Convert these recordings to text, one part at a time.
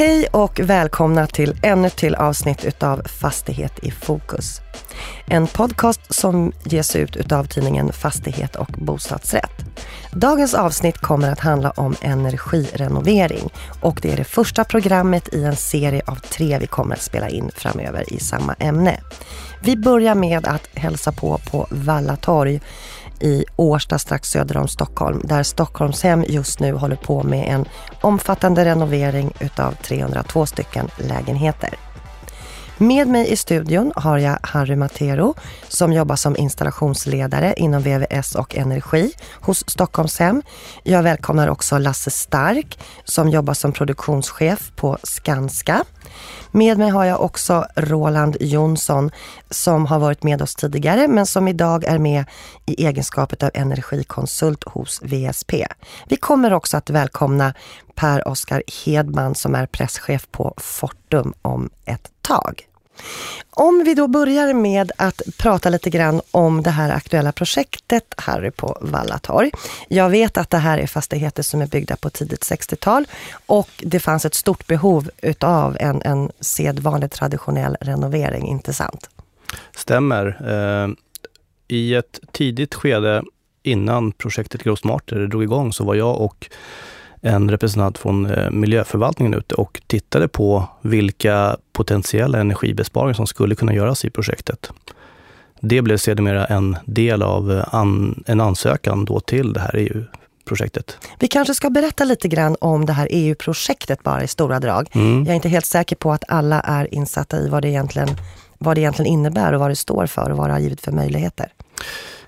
Hej och välkomna till ännu ett till avsnitt utav Fastighet i fokus. En podcast som ges ut utav tidningen Fastighet och bostadsrätt. Dagens avsnitt kommer att handla om energirenovering och det är det första programmet i en serie av tre vi kommer att spela in framöver i samma ämne. Vi börjar med att hälsa på på Vallatorg i Årsta strax söder om Stockholm där Stockholmshem just nu håller på med en omfattande renovering utav 302 stycken lägenheter. Med mig i studion har jag Harry Matero som jobbar som installationsledare inom VVS och energi hos Stockholmshem. Jag välkomnar också Lasse Stark som jobbar som produktionschef på Skanska. Med mig har jag också Roland Jonsson som har varit med oss tidigare men som idag är med i egenskapet av energikonsult hos VSP. Vi kommer också att välkomna Per-Oskar Hedman som är presschef på Fortum om ett tag. Om vi då börjar med att prata lite grann om det här aktuella projektet Harry på Vallatorg. Jag vet att det här är fastigheter som är byggda på tidigt 60-tal och det fanns ett stort behov utav en, en sedvanlig traditionell renovering, inte sant? Stämmer. Eh, I ett tidigt skede innan projektet Grossmarter drog igång så var jag och en representant från eh, miljöförvaltningen ute och tittade på vilka potentiella energibesparingar som skulle kunna göras i projektet. Det blev sedermera en del av eh, an, en ansökan då till det här EU-projektet. Vi kanske ska berätta lite grann om det här EU-projektet bara i stora drag. Mm. Jag är inte helt säker på att alla är insatta i vad det egentligen, vad det egentligen innebär och vad det står för och vad det har givit för möjligheter.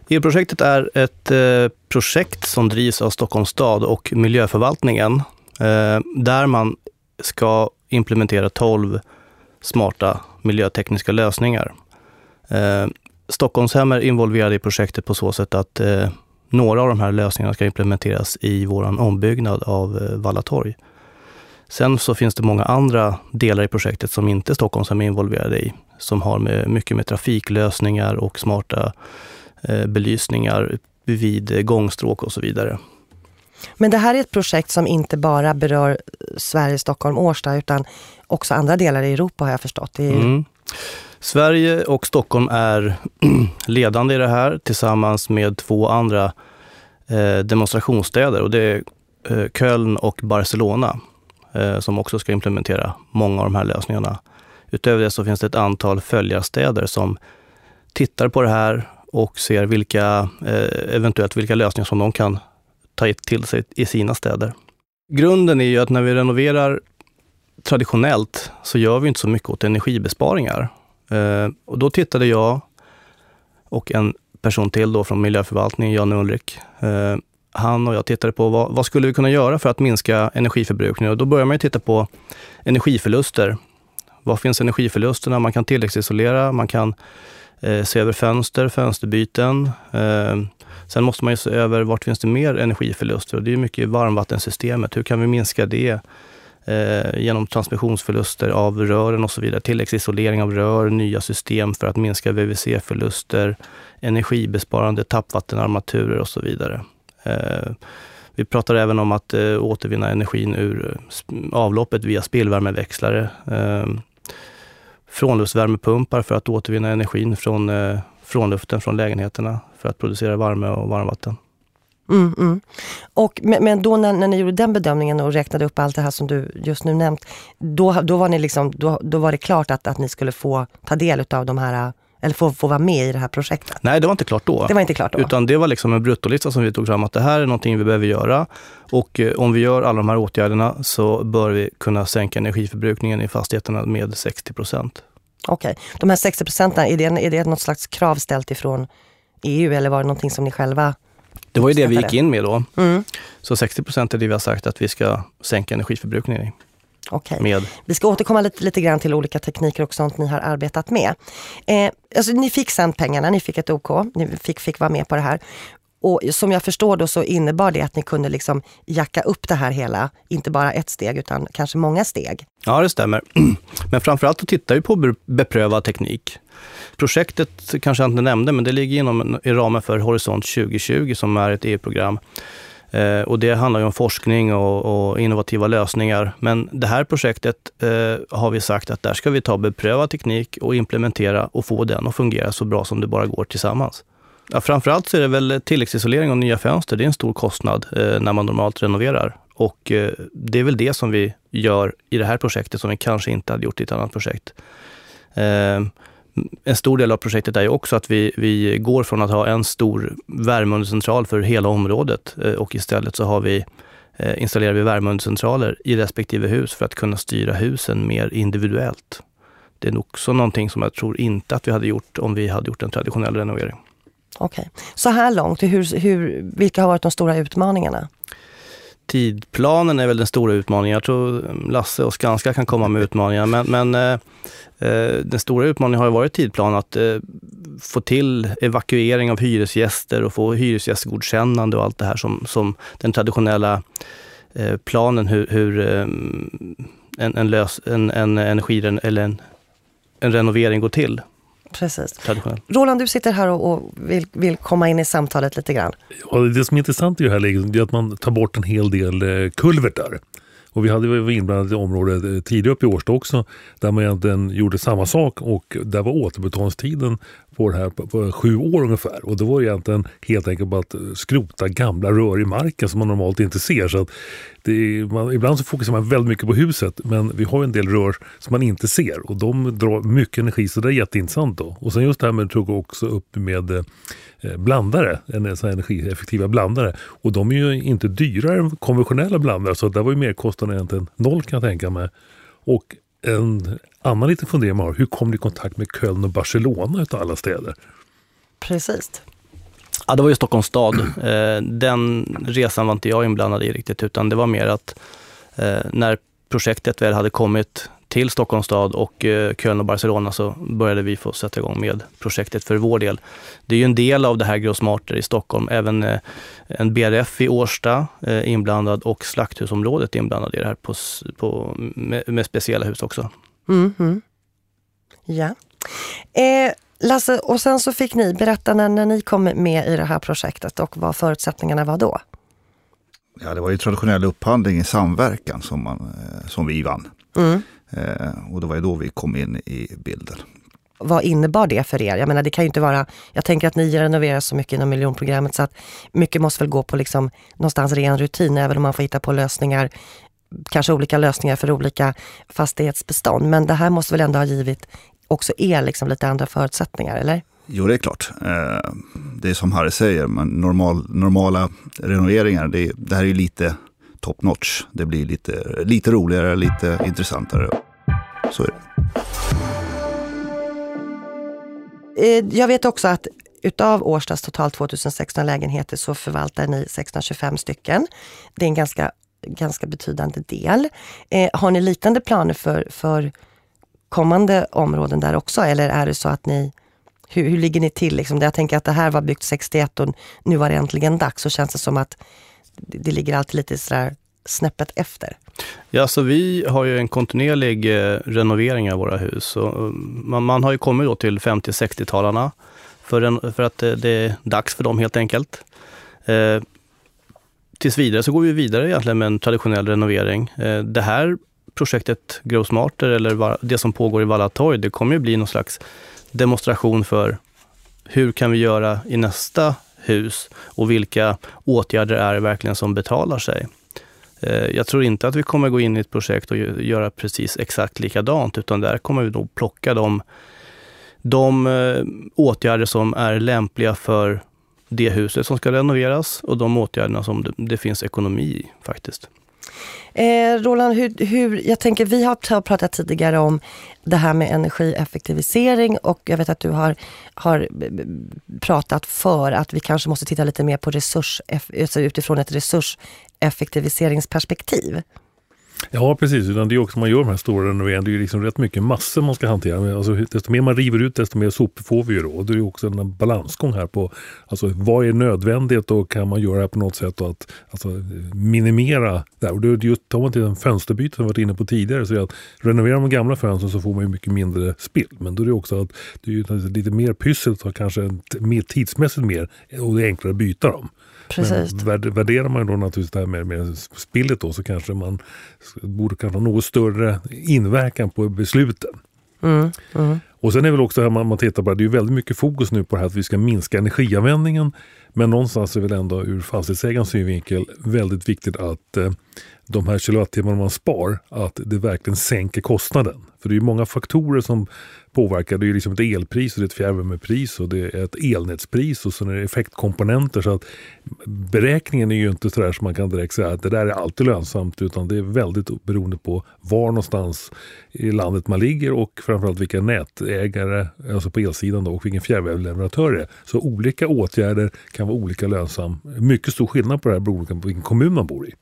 EU-projektet är ett eh, projekt som drivs av Stockholms stad och miljöförvaltningen, eh, där man ska implementera 12 smarta miljötekniska lösningar. Eh, Stockholmshem är involverade i projektet på så sätt att eh, några av de här lösningarna ska implementeras i vår ombyggnad av eh, Vallatorg. Sen så finns det många andra delar i projektet som inte Stockholmshem är involverade i, som har med, mycket med trafiklösningar och smarta Eh, belysningar vid gångstråk och så vidare. Men det här är ett projekt som inte bara berör Sverige, Stockholm, Årsta utan också andra delar i Europa har jag förstått. Ju... Mm. Sverige och Stockholm är ledande i det här tillsammans med två andra eh, demonstrationsstäder och det är eh, Köln och Barcelona eh, som också ska implementera många av de här lösningarna. Utöver det så finns det ett antal följarstäder som tittar på det här och ser vilka, eh, eventuellt vilka lösningar som de kan ta till sig i sina städer. Grunden är ju att när vi renoverar traditionellt så gör vi inte så mycket åt energibesparingar. Eh, och då tittade jag och en person till då från miljöförvaltningen, Jan Ulrik. Eh, han och jag tittade på vad, vad, skulle vi kunna göra för att minska energiförbrukningen? Och då börjar man titta på energiförluster. Var finns energiförlusterna? Man kan tilläggsisolera, man kan eh, se över fönster, fönsterbyten. Eh, sen måste man ju se över vart finns det mer energiförluster och det är mycket i varmvattensystemet. Hur kan vi minska det? Eh, genom transmissionsförluster av rören och så vidare. Tilläggsisolering av rör, nya system för att minska VVC-förluster, energibesparande tappvattenarmaturer och så vidare. Eh, vi pratar även om att eh, återvinna energin ur eh, avloppet via spillvärmeväxlare. Eh, Frånluftsvärmepumpar för att återvinna energin från, eh, frånluften från lägenheterna för att producera värme och varmvatten. Mm, mm. Och, men, men då när, när, ni gjorde den bedömningen och räknade upp allt det här som du just nu nämnt, då, då, var, ni liksom, då, då var det klart att, att ni skulle få ta del av de här eller få, få vara med i det här projektet? Nej, det var inte klart då. Det var inte klart då? Utan det var liksom en bruttolista som vi tog fram, att det här är någonting vi behöver göra. Och eh, om vi gör alla de här åtgärderna så bör vi kunna sänka energiförbrukningen i fastigheterna med 60 procent. Okej. Okay. De här 60 procenten, är det, är det något slags krav ställt ifrån EU eller var det någonting som ni själva det var ju det vi gick in med då. Mm. Så 60 procent är det vi har sagt att vi ska sänka energiförbrukningen i. Okej. Okay. Vi ska återkomma lite, lite grann till olika tekniker och sånt ni har arbetat med. Eh, alltså, ni fick sen pengarna, ni fick ett OK, ni fick, fick vara med på det här. Och som jag förstår då så innebar det att ni kunde liksom jacka upp det här hela, inte bara ett steg utan kanske många steg. Ja, det stämmer. Men framförallt så tittar vi på beprövad teknik. Projektet kanske jag inte nämnde, men det ligger inom i ramen för Horisont 2020 som är ett EU-program Eh, och det handlar ju om forskning och, och, innovativa lösningar. Men det här projektet eh, har vi sagt att där ska vi ta beprövad teknik och implementera och få den att fungera så bra som det bara går tillsammans. Ja, framförallt så är det väl tilläggsisolering och nya fönster. Det är en stor kostnad eh, när man normalt renoverar. Och eh, det är väl det som vi gör i det här projektet som vi kanske inte hade gjort i ett annat projekt. Eh, en stor del av projektet är ju också att vi, vi går från att ha en stor värmeundercentral för hela området eh, och istället så har vi eh, installerar vi värmeundercentraler i respektive hus för att kunna styra husen mer individuellt. Det är också någonting som jag tror inte att vi hade gjort om vi hade gjort en traditionell renovering. Okej. Okay. Så här långt, hur, hur, vilka har varit de stora utmaningarna? Tidplanen är väl den stora utmaningen. Jag tror Lasse och Skanska kan komma med utmaningar. Men, men eh, eh den stora utmaningen har varit tidplanen, att eh, få till evakuering av hyresgäster och få hyresgästgodkännande och allt det här som, som den traditionella eh, planen hur, hur eh, en, en, lös, en, en energi eller en, en renovering går till. Precis. Roland, du sitter här och, och vill, vill, komma in i samtalet lite grann. Ja, det som är intressant i det här läget är att man tar bort en hel del eh, kulvertar. Och vi hade varit inblandade i området eh, tidigare upp i Årsta också där man egentligen gjorde samma sak och där var återbetalningstiden på det här på, på sju år ungefär. Och då var det egentligen helt enkelt bara att eh, skrota gamla rör i marken som man normalt inte ser. Så det, man, ibland så fokuserar man väldigt mycket på huset men vi har en del rör som man inte ser och de drar mycket energi så det är jätteintressant. Då. Och sen just det här med, tog också upp med eh, blandare, en sån energieffektiva blandare. Och de är ju inte dyrare än konventionella blandare så där var ju merkostnaden egentligen noll kan jag tänka mig. Och en annan liten fundering man har, hur kom du i kontakt med Köln och Barcelona utav alla städer? Precis. Ja, det var ju Stockholms stad. Eh, den resan var inte jag inblandad i riktigt, utan det var mer att eh, när projektet väl hade kommit till Stockholms stad och eh, Köln och Barcelona så började vi få sätta igång med projektet för vår del. Det är ju en del av det här Grossmarter i Stockholm. Även en BRF i Årsta är inblandad och Slakthusområdet är inblandad i det här på, på med, med, speciella hus också. Mm -hmm. Ja. Eh, Lasse, och sen så fick ni berätta när, när ni kom med i det här projektet och vad förutsättningarna var då? Ja, det var ju traditionell upphandling i samverkan som, man, eh, som vi vann. Mm. Eh, och det var ju då vi kom in i bilden. Vad innebar det för er? Jag menar det kan ju inte vara, jag tänker att ni renoverar så mycket inom miljonprogrammet så att mycket måste väl gå på liksom någonstans ren rutin även om man får hitta på lösningar kanske olika lösningar för olika fastighetsbestånd. Men det här måste väl ändå ha givit också er liksom lite andra förutsättningar, eller? Jo, det är klart. Eh, det är som Harry säger, men normal, normala renoveringar, det, det här är lite top notch. Det blir lite, lite roligare, lite intressantare. Så är det. Eh, jag vet också att utav Årstas totalt 2016 lägenheter så förvaltar ni 625 stycken. Det är en ganska ganska betydande del. Eh, har ni liknande planer för, för kommande områden där också eller är det så att ni hur, hur ligger ni till? Liksom? Jag tänker att det här var byggt 61 och nu var det äntligen dags. Så känns det som att det, ligger alltid lite sådär snäppet efter. Ja, så vi har ju en kontinuerlig eh, renovering av våra hus. Och eh, man, man, har ju kommit då till 50-60-talarna för, för att det, det, är dags för dem helt enkelt. Eh, tills vidare så går vi vidare egentligen med en traditionell renovering. Eh, det här projektet Grow Smarter eller det som pågår i Valla Torg, det kommer ju bli någon slags demonstration för hur kan vi göra i nästa hus och vilka åtgärder är det verkligen som betalar sig? Eh, jag tror inte att vi kommer gå in i ett projekt och göra precis exakt likadant, utan där kommer vi nog plocka de, de eh, åtgärder som är lämpliga för det huset som ska renoveras och de åtgärderna som det, det finns ekonomi i faktiskt. Eh, Roland, hur, hur, jag tänker vi har pratat tidigare om det här med energieffektivisering och jag vet att du har, har pratat för att vi kanske måste titta lite mer på resurs, alltså utifrån ett resurseffektiviseringsperspektiv. Ja, precis. Utan det är också man gör de här stora renoveringarna. Det är ju liksom rätt mycket massor man ska hantera. Alltså, desto mer man river ut, desto mer sopor får vi ju då. Det är ju också en balansgång här på alltså, vad är nödvändigt och kan man göra det på något sätt att alltså, minimera det här. Och det, just, tar man till en fönsterbyte som vi varit inne på tidigare så är att renoverar man gamla fönster så får man ju mycket mindre spill. Men då är det också att det är ju lite mer pyssel, kanske mer tidsmässigt mer och det är enklare att byta dem. Precis. Men värderar man då naturligtvis det här med, med spillet då så kanske man borde kanske ha något större inverkan på besluten. Mm, mm. Och sen är väl också här man, man tittar på det, det är väldigt mycket fokus nu på det här att vi ska minska energianvändningen. Men någonstans är väl ändå ur fastighetsägarens synvinkel väldigt viktigt att eh, de här kilowattimmarna man spar, att det verkligen sänker kostnaden. För det är många faktorer som påverkar. Det är liksom ett elpris, och det är ett fjärrvärmepris och det är ett elnätspris och så är det effektkomponenter. Så att beräkningen är ju inte sådär som man kan direkt säga att det där är alltid lönsamt utan det är väldigt beroende på var någonstans i landet man ligger och framförallt vilka nätägare, alltså på elsidan då, och vilken fjärrvärmeleverantör det är. Så olika åtgärder kan vara olika lönsamma. Mycket stor skillnad på det här beroende på vilken kommun man bor i.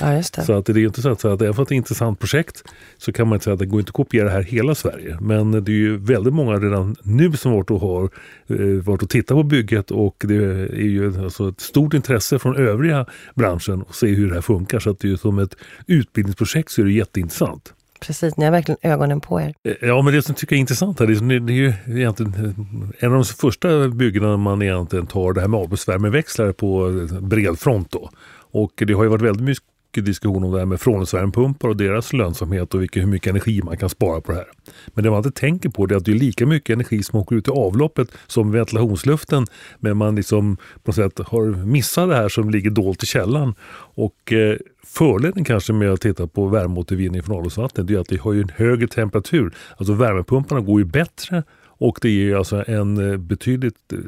Ja, just det. Så att det är inte så att, att även för att det är ett intressant projekt så kan man inte säga att det går inte att kopiera här hela Sverige. Men det är ju väldigt många redan nu som varit och har eh, varit och tittat på bygget och det är ju alltså ett stort intresse från övriga branschen att se hur det här funkar. Så att det är ju som ett utbildningsprojekt så är det jätteintressant. Precis, ni har verkligen ögonen på er. Eh, ja, men det som tycker jag är intressant här, det är, det är ju egentligen en av de första byggena man egentligen tar det här med avloppsvärmeväxlare på bred front då. Och det har ju varit väldigt mycket diskussion om det här med frånvärmepumpar och deras lönsamhet och hur mycket energi man kan spara på det här. Men det man inte tänker på är att det är lika mycket energi som åker ut i avloppet som ventilationsluften. Men man liksom på något sätt har missat det här som ligger dolt i källan. Och eh, fördelen kanske med att titta på värmeåtervinning från avloppsvatten är att det har ju en högre temperatur. Alltså värmepumparna går ju bättre och det ger alltså en eh, betydligt eh,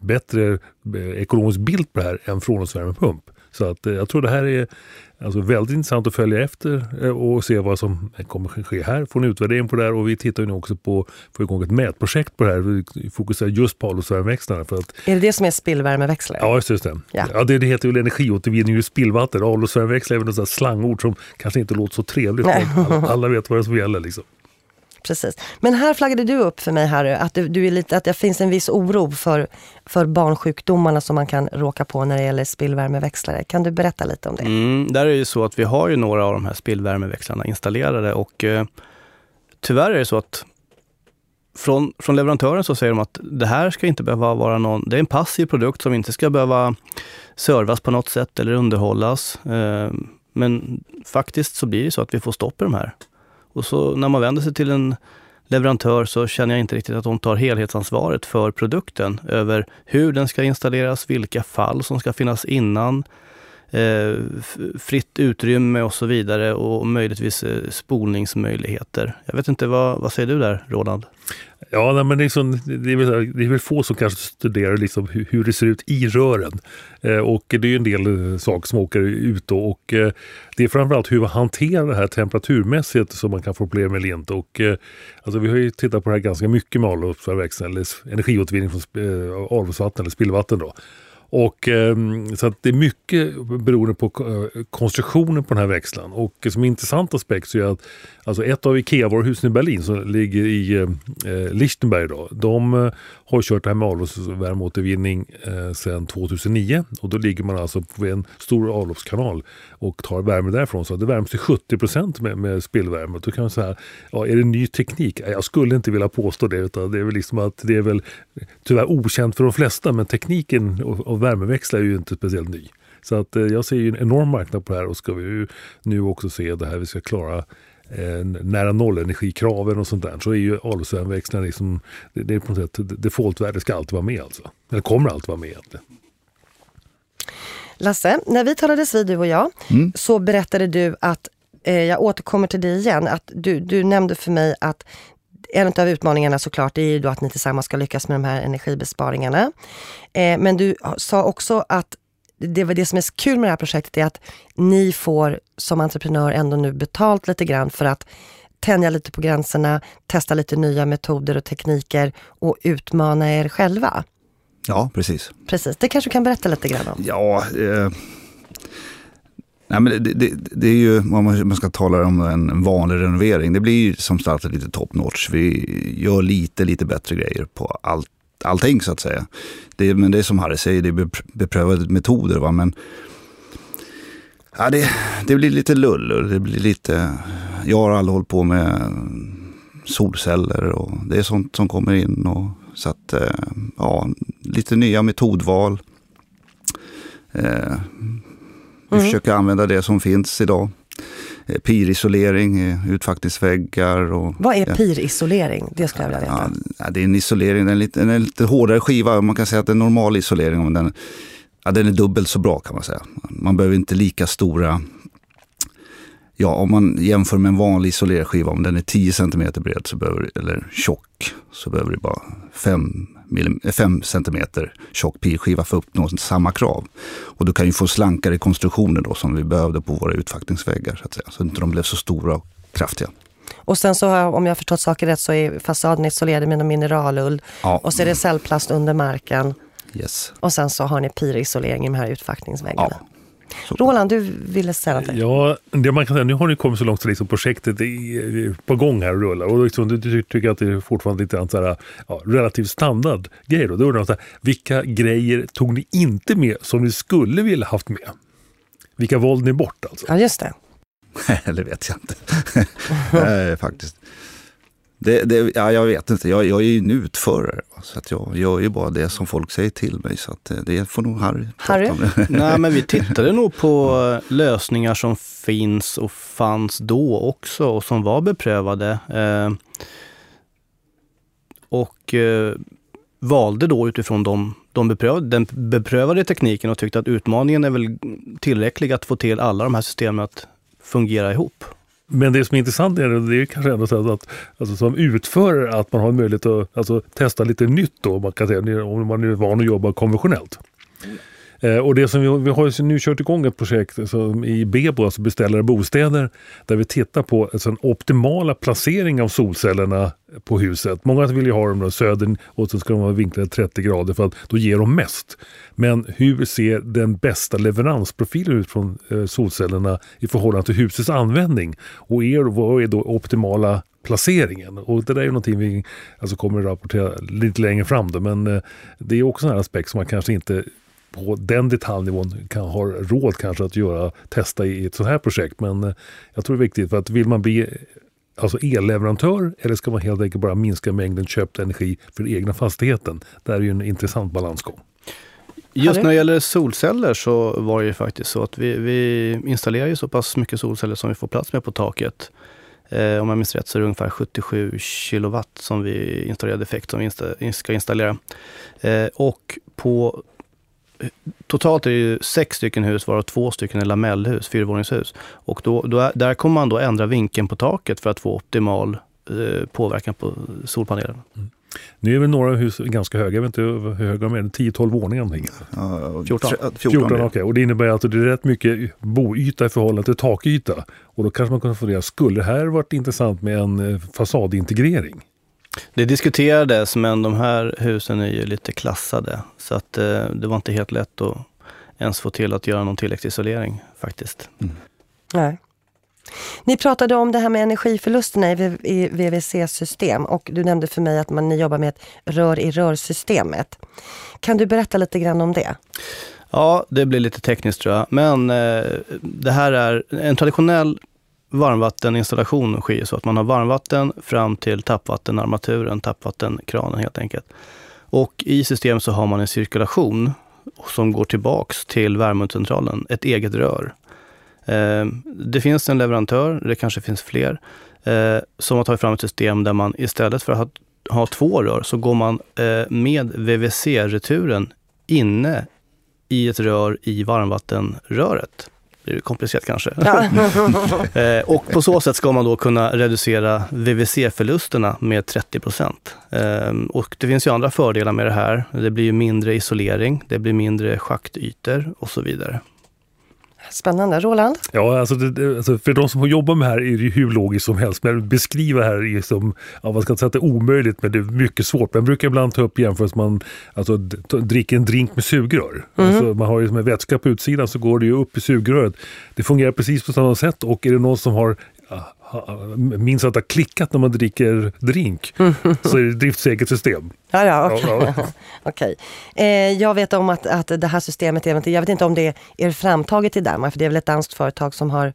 bättre eh, ekonomisk bild på det här än frånluftsvärmepump. Så att jag tror det här är Alltså väldigt intressant att följa efter eh, och se vad som kommer ske här. Få en utvärdering på det här och vi tittar nu också på få igång ett mätprojekt på det här. Vi fokuserar just på. För att, är det det som är spillvärmeväxlare? Ja, just det. Ja. ja det, det heter väl energiåtervinning ur spillvatten. Avloppsvärmeväxlare är väl ett slangord som kanske inte låter så trevligt. Alla, alla, vet vad det är som gäller. Liksom precis. Men här flaggade du upp för mig Harry, att, du, du är lite, att det finns en viss oro för, för barnsjukdomarna som man kan råka på när det gäller spillvärmeväxlare. Kan du berätta lite om det? Mm, där är det ju så att vi har ju några av de här spillvärmeväxlarna installerade och eh, tyvärr är det så att från, från leverantören så säger de att det här ska inte behöva vara någon, det är en passiv produkt som inte ska behöva servas på något sätt eller underhållas. Eh, men faktiskt så blir det så att vi får stopp i de här. Och så när man vänder sig till en leverantör så känner jag inte riktigt att de tar helhetsansvaret för produkten över hur den ska installeras, vilka fall som ska finnas innan, eh, fritt utrymme och så vidare och möjligtvis eh, spolningsmöjligheter. Jag vet inte, vad, vad säger du där Roland? Ja, men det, är så, det, är väl, det är väl få som kanske studerar liksom hur, hur det ser ut i rören. Eh, och det är ju en del eh, saker som åker ut då, och eh, det är framförallt hur man hanterar det här temperaturmässigt som man kan få problem med eller inte. Och, eh, alltså, vi har ju tittat på det här ganska mycket med avloppsverksamhet eller energiåtervinning från eh, avloppsvatten eller spillvatten. Då. Och, ehm, så att det är mycket beroende på eh, konstruktionen på den här växeln. Och som intressant aspekt så är att alltså ett av IKEA-varuhusen i Berlin som ligger i eh, eh Lichtenberg idag. de eh, har kört det här med avloppsvärmeåtervinning eh, sedan 2009 och då ligger man alltså på en stor avloppskanal och tar värme därifrån. Så det värms till 70 med, med spillvärme. Då kan man säga, ja, är det ny teknik? Jag skulle inte vilja påstå det utan det är väl liksom att det är väl tyvärr okänt för de flesta men tekniken och värmeväxla är ju inte speciellt ny. Så att eh, jag ser ju en enorm marknad på det här och ska vi ju nu också se det här vi ska klara eh, nära nollenergikraven och sånt där så är ju avloppsvärmeväxlarna liksom, det, det är på något sätt defaultvärde ska alltid vara med alltså. Eller kommer alltid vara med egentligen. Lasse, när vi talades vid du och jag mm. så berättade du att, eh, jag återkommer till dig igen, att du, du nämnde för mig att en av utmaningarna såklart är ju då att ni tillsammans ska lyckas med de här energibesparingarna. Eh, men du sa också att det det som är kul med det här projektet är att ni får som entreprenör ändå nu betalt lite grann för att tänja lite på gränserna, testa lite nya metoder och tekniker och utmana er själva. Ja, precis. Precis, det kanske du kan berätta lite grann om? Ja, eh, Nej, men det, det, det är ju, om man ska tala om en vanlig renovering, det blir ju som sagt lite top notch. Vi gör lite, lite bättre grejer på allt, allting så att säga. Det, men det är som Harry säger, det är beprövade metoder. Va? Men ja, det, det blir lite lull. Det blir lite, jag har aldrig hållit på med solceller och det är sånt som kommer in. Och, så att, eh, ja, lite nya metodval. Eh, vi mm. försöker använda det som finns idag. Eh, pirisolering, utfattningsväggar. Och, Vad är pirisolering? Det skulle jag vilja veta. Ja, det är en isolering, den är lite, en lite hårdare skiva. Man kan säga att det är en normal isolering. Men den, ja, den är dubbelt så bra kan man säga. Man behöver inte lika stora Ja, om man jämför med en vanlig isolerskiva, om den är 10 cm bred så behöver, eller tjock, så behöver det bara 5, 5 cm tjock pilskiva för att uppnå samma krav. Och du kan ju få slankare konstruktioner då som vi behövde på våra utfackningsväggar så att säga. Så inte de blev så stora och kraftiga. Och sen så om jag har förstått saker rätt så är fasaden isolerad med mineralull. Ja. Och så är det cellplast under marken. Yes. Och sen så har ni pirisolering i de här utfackningsväggarna. Ja. Roland, du ville säga något? Ja, det man kan säga, nu har ni kommit så långt så liksom projektet är på gång här och rullar. Och liksom, du tycker att det är fortfarande lite så här, ja, relativt standard grejer. Då, då undrar jag, vilka grejer tog ni inte med som ni skulle vilja haft med? Vilka valde ni bort alltså? Ja, just det. det vet jag inte. Nej, faktiskt. Det, det, ja, jag vet inte, jag, jag är ju en utförare. Så att jag gör ju bara det som folk säger till mig. Så att eh, det får nog Harry Harry? Nej, men vi tittade nog på lösningar som finns och fanns då också och som var beprövade. Eh, och eh, valde då utifrån de, de beprövade, den beprövade tekniken och tyckte att utmaningen är väl tillräcklig att få till alla de här systemen att fungera ihop. Men det som är intressant är det är kanske ändå så att alltså som utförare att man har möjlighet att alltså, testa lite nytt då, man kan säga, om man är van att jobba konventionellt. Eh, och det som vi, vi har nu kört igång ett projekt som i Bebo, alltså beställare bostäder, där vi tittar på alltså, en optimala placering av solcellerna på huset. Många vill ju ha dem då söder och så ska de vara vinklade 30 grader för att då ger de mest. Men hur ser den bästa leveransprofilen ut från eh, solcellerna i förhållande till husets användning? Och er, vad är då optimala placeringen. Och det där är ju någonting vi alltså kommer att rapportera lite längre fram. Då, men eh, det är också en aspekt som man kanske inte på den detaljnivån kan ha råd kanske att göra, testa i ett sånt här projekt. Men eh, jag tror det är viktigt för att vill man bli alltså elleverantör eller ska man helt enkelt bara minska mängden köpt energi för den egna fastigheten? Det är ju en intressant balansgång. Just när det gäller solceller så var det ju faktiskt så att vi, vi installerar ju så pass mycket solceller som vi får plats med på taket. Eh, om jag minns rätt så är det ungefär 77 kilowatt som vi installerade effekt som vi insta, ska installera. Eh, och på totalt är det ju sex stycken hus, varav två stycken är lamellhus, fyrvåningshus. Och då, då är, där kommer man då ändra vinkeln på taket för att få optimal eh, påverkan på solpanelen. Mm. Nu är väl några hus ganska höga, jag vet inte hur höga de är, 10-12 våningar någonting? Uh, 14. 14, 14 okay. Och det innebär att det är rätt mycket boyta i förhållande till takyta. Och då kanske man kan fundera, skulle det här varit intressant med en eh, fasadintegrering? Det diskuterades, men de här husen är ju lite klassade. Så att eh, det var inte helt lätt att ens få till att göra någon tilläggsisolering faktiskt. Mm. Nej. Ni pratade om det här med energiförlusterna i VVC-system och du nämnde för mig att man, ni jobbar med ett rör-i-rör-systemet. Kan du berätta lite grann om det? Ja, det blir lite tekniskt tror jag. Men eh, det här är en traditionell varmvatteninstallation sker så att man har varmvatten fram till tappvattenarmaturen, tappvattenkranen helt enkelt. Och i systemet så har man en cirkulation som går tillbaks till värmecentralen, ett eget rör. Eh, det finns en leverantör, det kanske finns fler, eh, som har tagit fram ett system där man istället för att ha, två rör så går man eh, med VVC-returen inne i ett rör i varmvattenröret det är komplicerat kanske. Ja. eh, och på så sätt ska man då kunna reducera VVC-förlusterna med 30 procent. Eh, och det finns ju andra fördelar med det här. Det blir mindre isolering, det blir mindre schaktytor och så vidare. Spännande. Roland? Ja, alltså, det, alltså för de som jobbar med det här är det hur logiskt som helst. Men beskriva här är som, ja, man ska inte säga att det är omöjligt, men det är mycket svårt. Man brukar ibland ta upp jämförelse man alltså, dricker en drink med sugrör. Mm. Alltså, man har ju som en vätska på utsidan så går det ju upp i sugröret. Det fungerar precis på samma sätt och är det någon som har minns att det har klickat när man dricker drink så är det driftsäkert system. Ja. Ja, okay. eh, jag vet om att, att det här systemet, jag vet inte om det är framtaget i Danmark, för det är väl ett danskt företag som har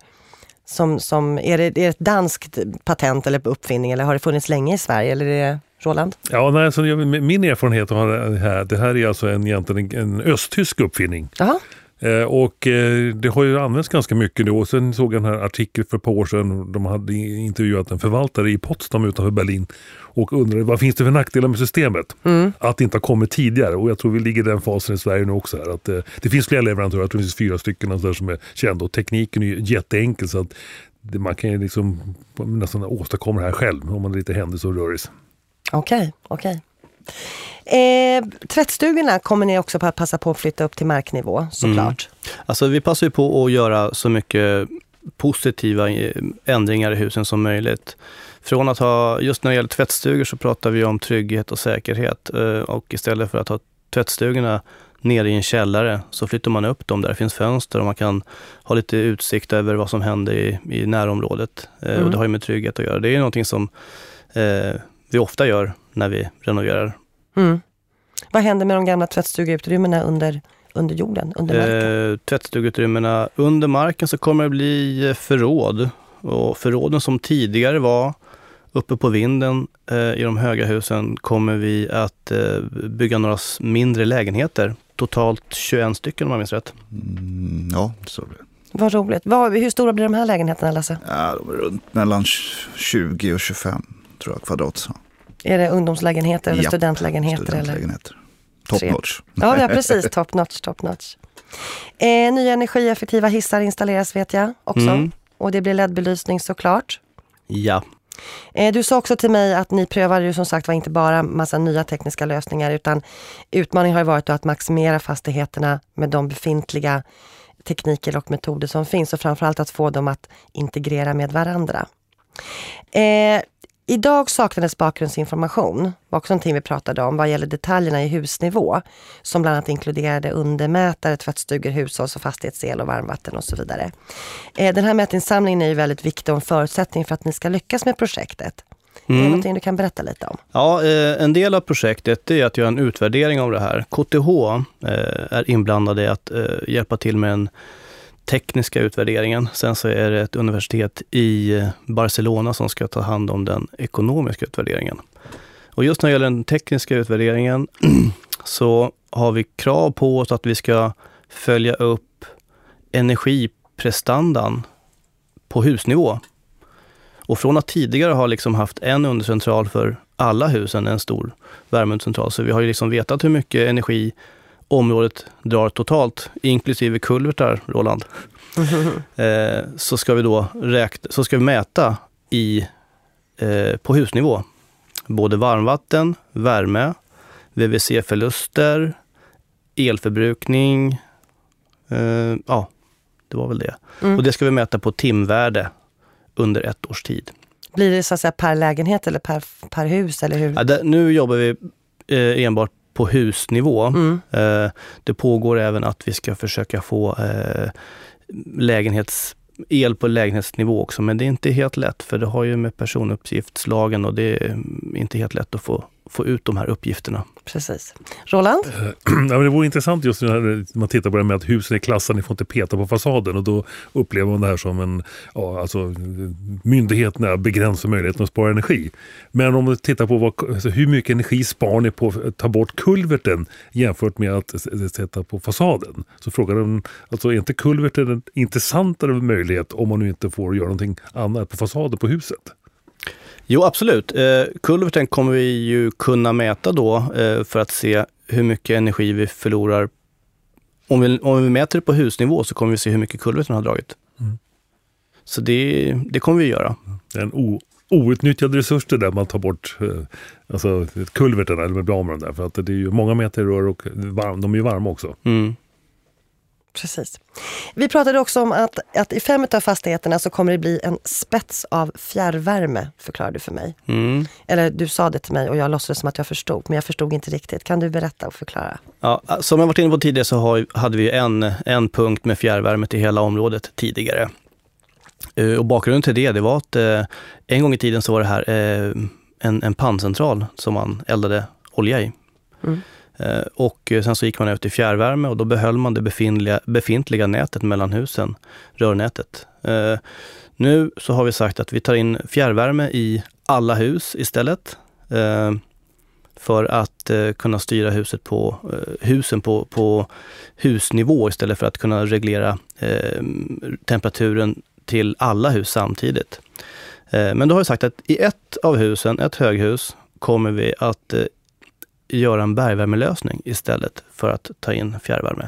som, som, är, det, är det ett danskt patent eller uppfinning eller har det funnits länge i Sverige? Eller är det Roland? Ja, nej, så min erfarenhet av det här, det här är alltså en, egentligen en östtysk uppfinning. Aha. Eh, och eh, det har ju använts ganska mycket nu och sen såg jag den här artikeln för ett par år sedan. De hade intervjuat en förvaltare i Potsdam utanför Berlin och undrade vad finns det för nackdelar med systemet? Mm. Att det inte har kommit tidigare och jag tror vi ligger i den fasen i Sverige nu också. Här, att, eh, det finns flera leverantörer, jag tror det finns fyra stycken där som är kända och tekniken är ju jätteenkel så att man kan ju liksom nästan åstadkomma det här själv om man är lite händig och rörig. Okej, okay, okej. Okay. Eh, tvättstugorna kommer ni också att passa på att flytta upp till marknivå såklart. Mm. Alltså vi passar ju på att göra så mycket positiva eh, ändringar i husen som möjligt. Från att ha, just när det gäller tvättstugor så pratar vi om trygghet och säkerhet eh, och istället för att ha tvättstugorna nere i en källare så flyttar man upp dem där det finns fönster och man kan ha lite utsikt över vad som händer i, i närområdet. Eh, mm. Och det har ju med trygghet att göra. Det är någonting som eh, vi ofta gör när vi renoverar. Mm. Vad händer med de gamla tvättstugeutrymmena under, under jorden, under marken? Eh, tvättstugeutrymmena under marken så kommer det bli förråd. Och förråden som tidigare var uppe på vinden eh, i de höga husen kommer vi att eh, bygga några mindre lägenheter. Totalt 21 stycken om jag minns rätt. Mm, ja, så blir det. Vad roligt. Vad, hur stora blir de här lägenheterna Lasse? Ja, de är runt mellan 20 och 25 tror jag, kvadrat. Så. Är det ungdomslägenheter eller Japp, studentlägenheter? studentlägenheter. Top notch. Ja, ja, precis. Top notch, top notch. Eh, nya energieffektiva hissar installeras vet jag också. Mm. Och det blir LED-belysning såklart. Ja. Eh, du sa också till mig att ni prövar ju som sagt var inte bara massa nya tekniska lösningar utan utmaningen har varit att maximera fastigheterna med de befintliga tekniker och metoder som finns och framförallt att få dem att integrera med varandra. Eh, Idag saknades bakgrundsinformation, var också någonting vi pratade om, vad gäller detaljerna i husnivå. Som bland annat inkluderade undermätare, tvättstugor, hushålls och fastighetsel och varmvatten och så vidare. Eh, den här mätinsamlingen är ju väldigt viktig och en förutsättning för att ni ska lyckas med projektet. Mm. Är det mm. någonting du kan berätta lite om? Ja, eh, en del av projektet är att göra en utvärdering av det här. KTH eh, är inblandade i att hjälpa till med en tekniska utvärderingen. Sen så är det ett universitet i eh, Barcelona som ska ta hand om den ekonomiska utvärderingen. Och just när det gäller den tekniska utvärderingen så har vi krav på oss att vi ska följa upp energiprestandan på husnivå. Och från att tidigare ha liksom haft en undercentral för alla husen, en stor värmeundercentral, så vi har ju liksom vetat hur mycket energi området drar totalt, inklusive kulvertar, Roland, eh, så ska vi då räkna, så ska vi mäta i, eh, på husnivå både varmvatten, värme, VVC-förluster, elförbrukning. Eh, ja, det var väl det. Mm. Och det ska vi mäta på timvärde under ett års tid. Blir det så att säga per lägenhet eller per, per hus? Eller hur? Ja, det, nu jobbar vi eh, enbart på husnivå. Mm. Eh, det pågår även att vi ska försöka få eh, lägenhets el på lägenhetsnivå också, men det är inte helt lätt för det har ju med personuppgiftslagen och det är inte helt lätt att få få ut de här uppgifterna. Precis. Roland? Eh, ja, det vore intressant just när man tittar på det med att husen är klassade, ni får inte peta på fasaden och då upplever man det här som en, ja, alltså myndigheterna begränsar möjligheten att spara energi. Men om man tittar på vad, alltså, hur mycket energi spar ni på att ta bort kulverten jämfört med att sätta på fasaden? Så frågar de, alltså är inte kulverten en intressantare möjlighet om man nu inte får göra någonting annat på fasaden på huset? Jo, absolut. Eh, kulverten kommer vi ju kunna mäta då eh, för att se hur mycket energi vi förlorar. Om vi, om vi mäter det på husnivå så kommer vi se hur mycket kulverten har dragit. Mm. Så det, det kommer vi göra. Det är en o, outnyttjad resurs det där man tar bort eh, alltså, kulverterna eller blir av med dem där. För att det är ju många meter rör och varm, de är ju varma också. Mm. Precis. Vi pratade också om att, att i fem av fastigheterna så kommer det bli en spets av fjärrvärme, förklarade du för mig. Mm. Eller du sa det till mig och jag låtsades som att jag förstod, men jag förstod inte riktigt. Kan du berätta och förklara? Ja, som jag varit inne på tidigare så har, hade vi en, en punkt med fjärrvärme till hela området tidigare. Eh, och bakgrunden till det, det var att eh, en gång i tiden så var det här eh, en, en panncentral som man eldade olja i. Mm. Eh, och sen så gick man över till fjärrvärme och då behöll man det befintliga, befintliga nätet mellan husen, rörnätet. Eh, nu så har vi sagt att vi tar in fjärrvärme i alla hus istället. Eh, för att kunna styra huset på, husen på, på husnivå istället för att kunna reglera temperaturen till alla hus samtidigt. Men då har vi sagt att i ett av husen, ett höghus, kommer vi att göra en bergvärmelösning istället för att ta in fjärrvärme.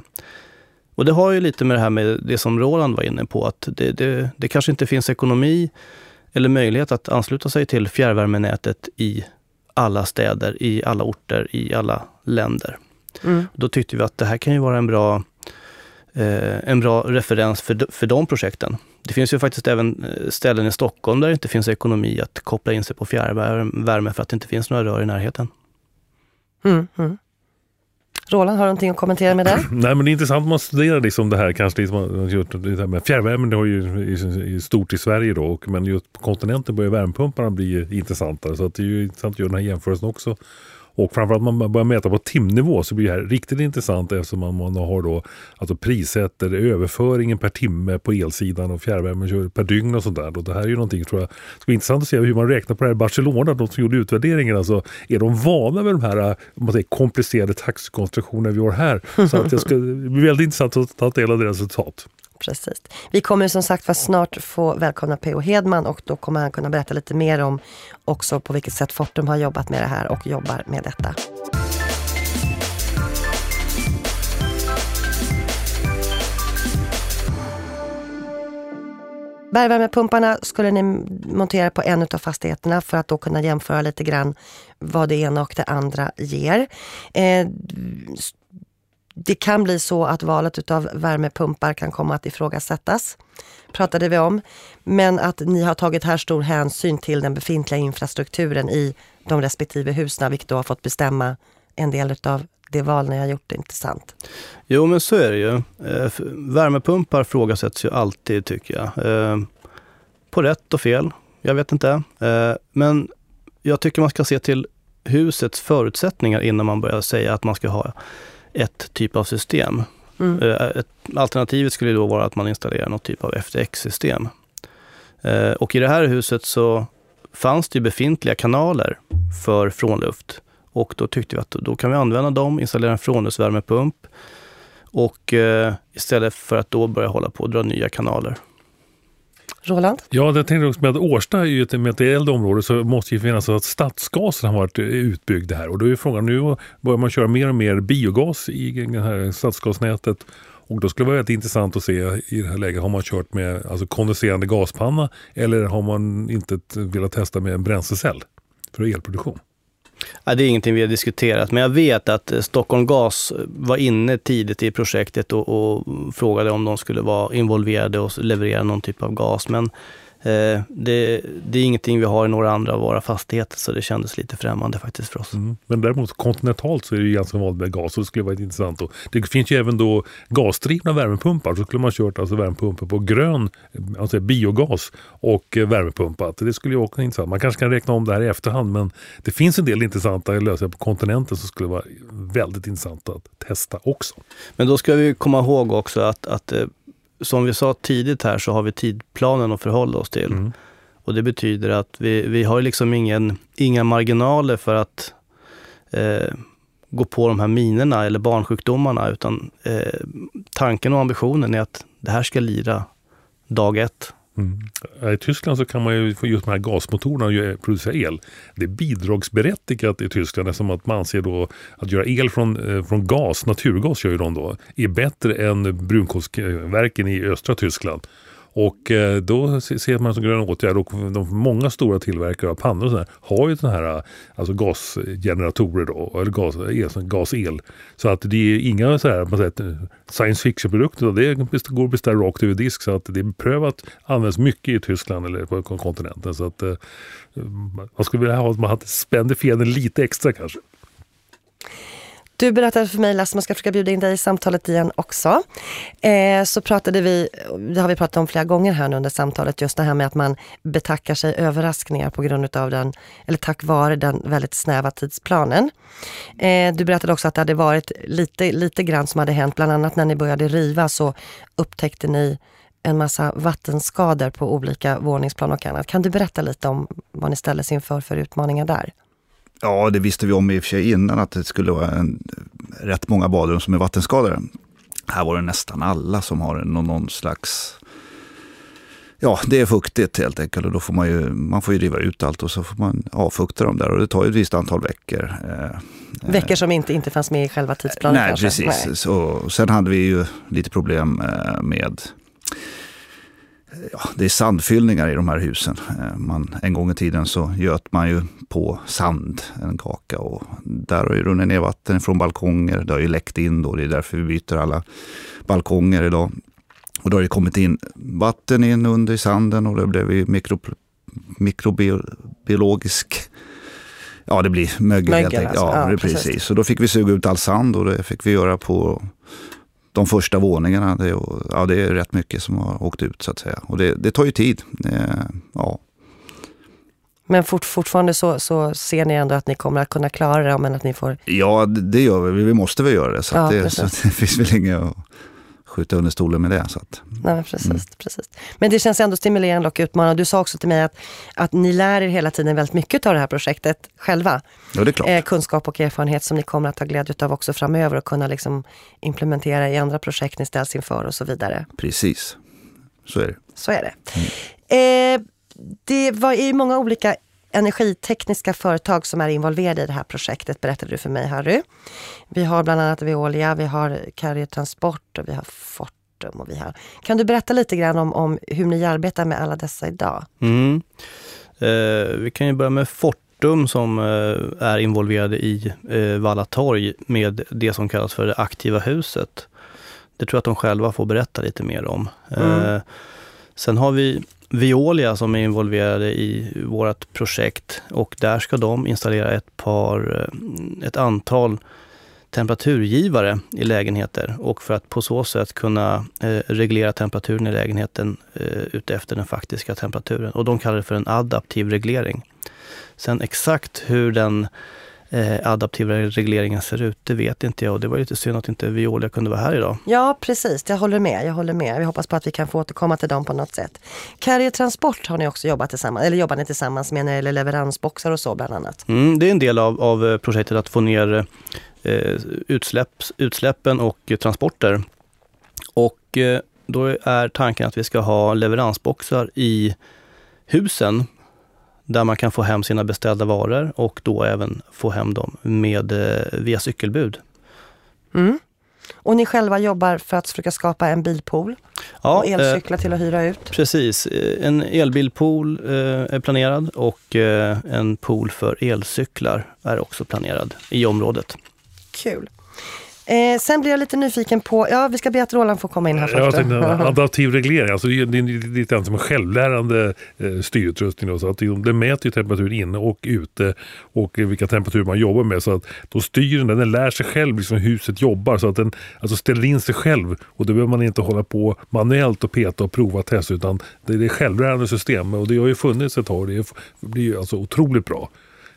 Och det har ju lite med det här med det som Roland var inne på, att det, det, det kanske inte finns ekonomi eller möjlighet att ansluta sig till fjärrvärmenätet i alla städer, i alla orter, i alla länder. Mm. Då tyckte vi att det här kan ju vara en bra, eh, en bra referens för, för de projekten. Det finns ju faktiskt även eh, ställen i Stockholm där det inte finns ekonomi att koppla in sig på fjärrvärme för att det inte finns några rör i närheten. Mm, mm. Roland, har du någonting att kommentera med det? Nej men det är intressant om man studerar liksom det här kanske liksom, med fjärrvärmen det har ju stort i Sverige då och, men just på kontinenten börjar värmepumparna bli intressantare så att det är ju intressant att göra den här jämförelsen också. Och framförallt om man börjar mäta på timnivå så blir det här riktigt intressant eftersom man, man har då alltså prissätter överföringen per timme på elsidan och fjärrvärmen kör per dygn och sådär. Och det här är ju någonting tror jag ska vara intressant att se hur man räknar på det här i Barcelona, de som gjorde utvärderingen. Alltså, är de vana vid de här eh, man säger, komplicerade taxekonstruktionerna vi har här? Så att jag ska, det blir väldigt intressant att ta del av deras resultat. Precis. Vi kommer som sagt var snart få välkomna P.O. Hedman och då kommer han kunna berätta lite mer om också på vilket sätt Fortum har jobbat med det här och jobbar med detta. Bergvärmepumparna skulle ni montera på en av fastigheterna för att då kunna jämföra lite grann vad det ena och det andra ger. Eh, det kan bli så att valet utav värmepumpar kan komma att ifrågasättas, pratade vi om. Men att ni har tagit här stor hänsyn till den befintliga infrastrukturen i de respektive husen, vilket då har fått bestämma en del utav det val ni har gjort, inte sant? Jo, men så är det ju. Eh, värmepumpar frågasätts ju alltid, tycker jag. Eh, på rätt och fel, jag vet inte. Eh, men jag tycker man ska se till husets förutsättningar innan man börjar säga att man ska ha ett typ av system. Mm. Eh, ett, alternativet skulle då vara att man installerar något typ av FTX-system. Eh, och i det här huset så fanns det befintliga kanaler för frånluft. Och då tyckte vi att då kan vi använda dem, installera en frånluftsvärmepump och eh, istället för att då börja hålla på och dra nya kanaler. Roland? Ja, jag tänkte också med att Årsta är ju ett, med ett äldre område så måste ju finnas så att stadsgasen har varit eh, utbyggd här. Och då är frågan, nu börjar man köra mer och mer biogas i det här stadsgasnätet. Och då skulle det vara väldigt intressant att se i det här läget, har man kört med alltså kondenserande gaspanna eller har man inte velat testa med en bränslecell för elproduktion? Ja, det är ingenting vi har diskuterat, men jag vet att eh, Stockholm Gas var inne tidigt i projektet och, och frågade om de skulle vara involverade och leverera någon typ av gas. Men det, det, är ingenting vi har i några andra av våra fastigheter så det kändes lite främmande faktiskt för oss. Mm. Men däremot kontinentalt så är det ganska vanligt med gas och det skulle vara intressant. Och det finns ju även då gasdrivna värmepumpar. Så skulle man kört alltså värmepumpar på grön, alltså biogas och värmepumpat. Det skulle ju också vara intressant. Man kanske kan räkna om det här i efterhand men det finns en del intressanta lösningar på kontinenten som skulle vara väldigt intressanta att testa också. Men då ska vi komma ihåg också att, att eh, som vi sa tidigt här så har vi tidplanen att förhålla oss till. Mm. Och det betyder att vi, vi har liksom ingen, inga marginaler för att eh, gå på de här minerna eller barnsjukdomarna, utan eh, tanken och ambitionen är att det här ska lira dag ett. Mm. I Tyskland så kan man ju få just de här gasmotorerna producera el. Det är bidragsberättigat i Tyskland eftersom att man anser då att göra el från, eh, från gas, naturgas gör ju de då, är bättre än brunkolsverken i östra Tyskland. Och eh, då ser man som grön åtgärd och de många stora tillverkare av pannor och sådär har ju sådana här eh, alltså gasgeneratorer då, eller gas, el, gasel. Så att det är inga så här, man säger, eh, science fiction-produkter, det går att beställa rakt över disk så att det är beprövat, används mycket i Tyskland eller på kontinenten. Så att man skulle vilja ha att man hade spände fjädern lite extra kanske. Du berättade för mig, Lasse, man ska försöka bjuda in dig i samtalet igen också. Eh, så pratade vi, det har vi pratat om flera gånger här nu under samtalet, just det här med att man betackar sig överraskningar på grund av den, eller tack vare den väldigt snäva tidsplanen. Eh, du berättade också att det hade varit lite, lite grann som hade hänt, bland annat när ni började riva så upptäckte ni en massa vattenskador på olika våningsplan och annat. Kan du berätta lite om vad ni ställdes inför för utmaningar där? Ja, det visste vi om i och för sig innan att det skulle vara en, rätt många badrum som är vattenskadade. Här var det nästan alla som har någon, någon slags Ja, det är fuktigt helt enkelt och då får man ju, man får ju riva ut allt och så får man avfukta dem där och det tar ju ett visst antal veckor. Eh, veckor som inte, inte fanns med i själva tidsplanen Nej, kanske? precis. Nej. Så, sen hade vi ju lite problem eh, med ja, det är sandfyllningar i de här husen. Eh, man, en gång i tiden så göt man ju på sand en kaka och där har ju runnit ner vatten från balkonger. Det har ju läckt in då, det är därför vi byter alla balkonger idag. Och då har det kommit in vatten in under i sanden och det blev mikro, mikrobiologisk Ja, det blir mögel, mögel helt enkelt. Alltså. Ja, ja, precis. precis. Så då fick vi suga ut all sand och det fick vi göra på de första våningarna, det, ja, det är rätt mycket som har åkt ut så att säga. Och det, det tar ju tid. Det, ja. Men fort, fortfarande så, så ser ni ändå att ni kommer att kunna klara det, men att ni får... Ja, det gör vi. Vi måste väl göra det. Så, ja, det, så det finns väl inget att skjuta under stolen med det. Så att, Nej, precis, mm. precis. Men det känns ändå stimulerande och utmanande. Du sa också till mig att, att ni lär er hela tiden väldigt mycket av det här projektet själva. Ja, det är klart. Eh, kunskap och erfarenhet som ni kommer att ha glädje av också framöver och kunna liksom implementera i andra projekt ni ställs inför och så vidare. Precis, så är det. Så är det. Mm. Eh, det var ju många olika energitekniska företag som är involverade i det här projektet, berättade du för mig Harry. Vi har bland annat Veolia, vi har Carrier Transport och vi har Fortum. Och vi har. Kan du berätta lite grann om, om hur ni arbetar med alla dessa idag? Mm. Eh, vi kan ju börja med Fortum som eh, är involverade i eh, Valla torg med det som kallas för det aktiva huset. Det tror jag att de själva får berätta lite mer om. Mm. Eh, sen har vi Veolia som är involverade i vårt projekt och där ska de installera ett par, eh, ett antal temperaturgivare i lägenheter och för att på så sätt kunna eh, reglera temperaturen i lägenheten eh, utefter den faktiska temperaturen. Och de kallar det för en adaptiv reglering. Sen exakt hur den eh, adaptiva regleringen ser ut, det vet inte jag och det var lite synd att inte Viola kunde vara här idag. Ja precis, jag håller med. Jag håller med. Vi hoppas på att vi kan få återkomma till dem på något sätt. Carrier Transport har ni också jobbat tillsammans, eller jobbar ni tillsammans med när det gäller leveransboxar och så bland annat? Mm, det är en del av, av eh, projektet att få ner eh, utsläpp, utsläppen och transporter. Och eh, då är tanken att vi ska ha leveransboxar i husen där man kan få hem sina beställda varor och då även få hem dem med, eh, via cykelbud. Mm. Och ni själva jobbar för att försöka skapa en bilpool ja, och elcyklar eh, till att hyra ut? Precis. Eh, en elbilpool eh, är planerad och eh, en pool för elcyklar är också planerad i området. Kul. Eh, sen blir jag lite nyfiken på, ja vi ska be att Roland får komma in här först. Jag tänkte, adaptiv reglering, alltså det är lite som en självlärande eh, styrutrustning. Då, så att den mäter ju temperatur inne och ute och vilka temperaturer man jobbar med. Så att då styr den, den lär sig själv liksom hur huset jobbar så att den alltså ställer in sig själv. Och då behöver man inte hålla på manuellt och peta och prova och testa utan det är självlärande system och det har ju funnits ett tag. Det blir ju alltså otroligt bra.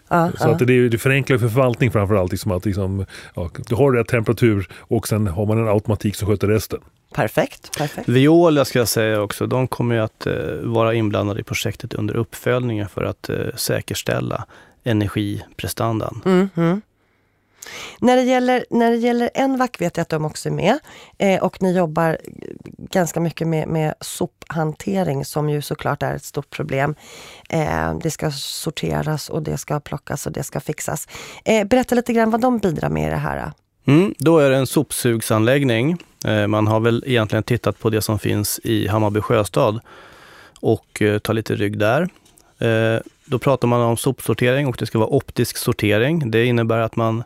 Ja, så ja. att det, det förenklar för förvaltning framförallt. Liksom att liksom, ja, du har rätt temperatur och sen har man en automatik som sköter resten. Perfekt. perfekt. Viola ska jag säga också, de kommer ju att eh, vara inblandade i projektet under uppföljningen för att eh, säkerställa energiprestandan. Mm, mm. När det gäller, när det gäller Envac vet jag att de också är med eh, och ni jobbar ganska mycket med, med sophantering som ju såklart är ett stort problem. Eh, det ska sorteras och det ska plockas och det ska fixas. Eh, berätta lite grann vad de bidrar med i det här. Eh. Mm, då är det en sopsugsanläggning Eh, man har väl egentligen tittat på det som finns i Hammarby sjöstad och eh, tar lite rygg där. Eh, Eh, då pratar man om sopsortering och det ska vara optisk sortering. Det innebär att man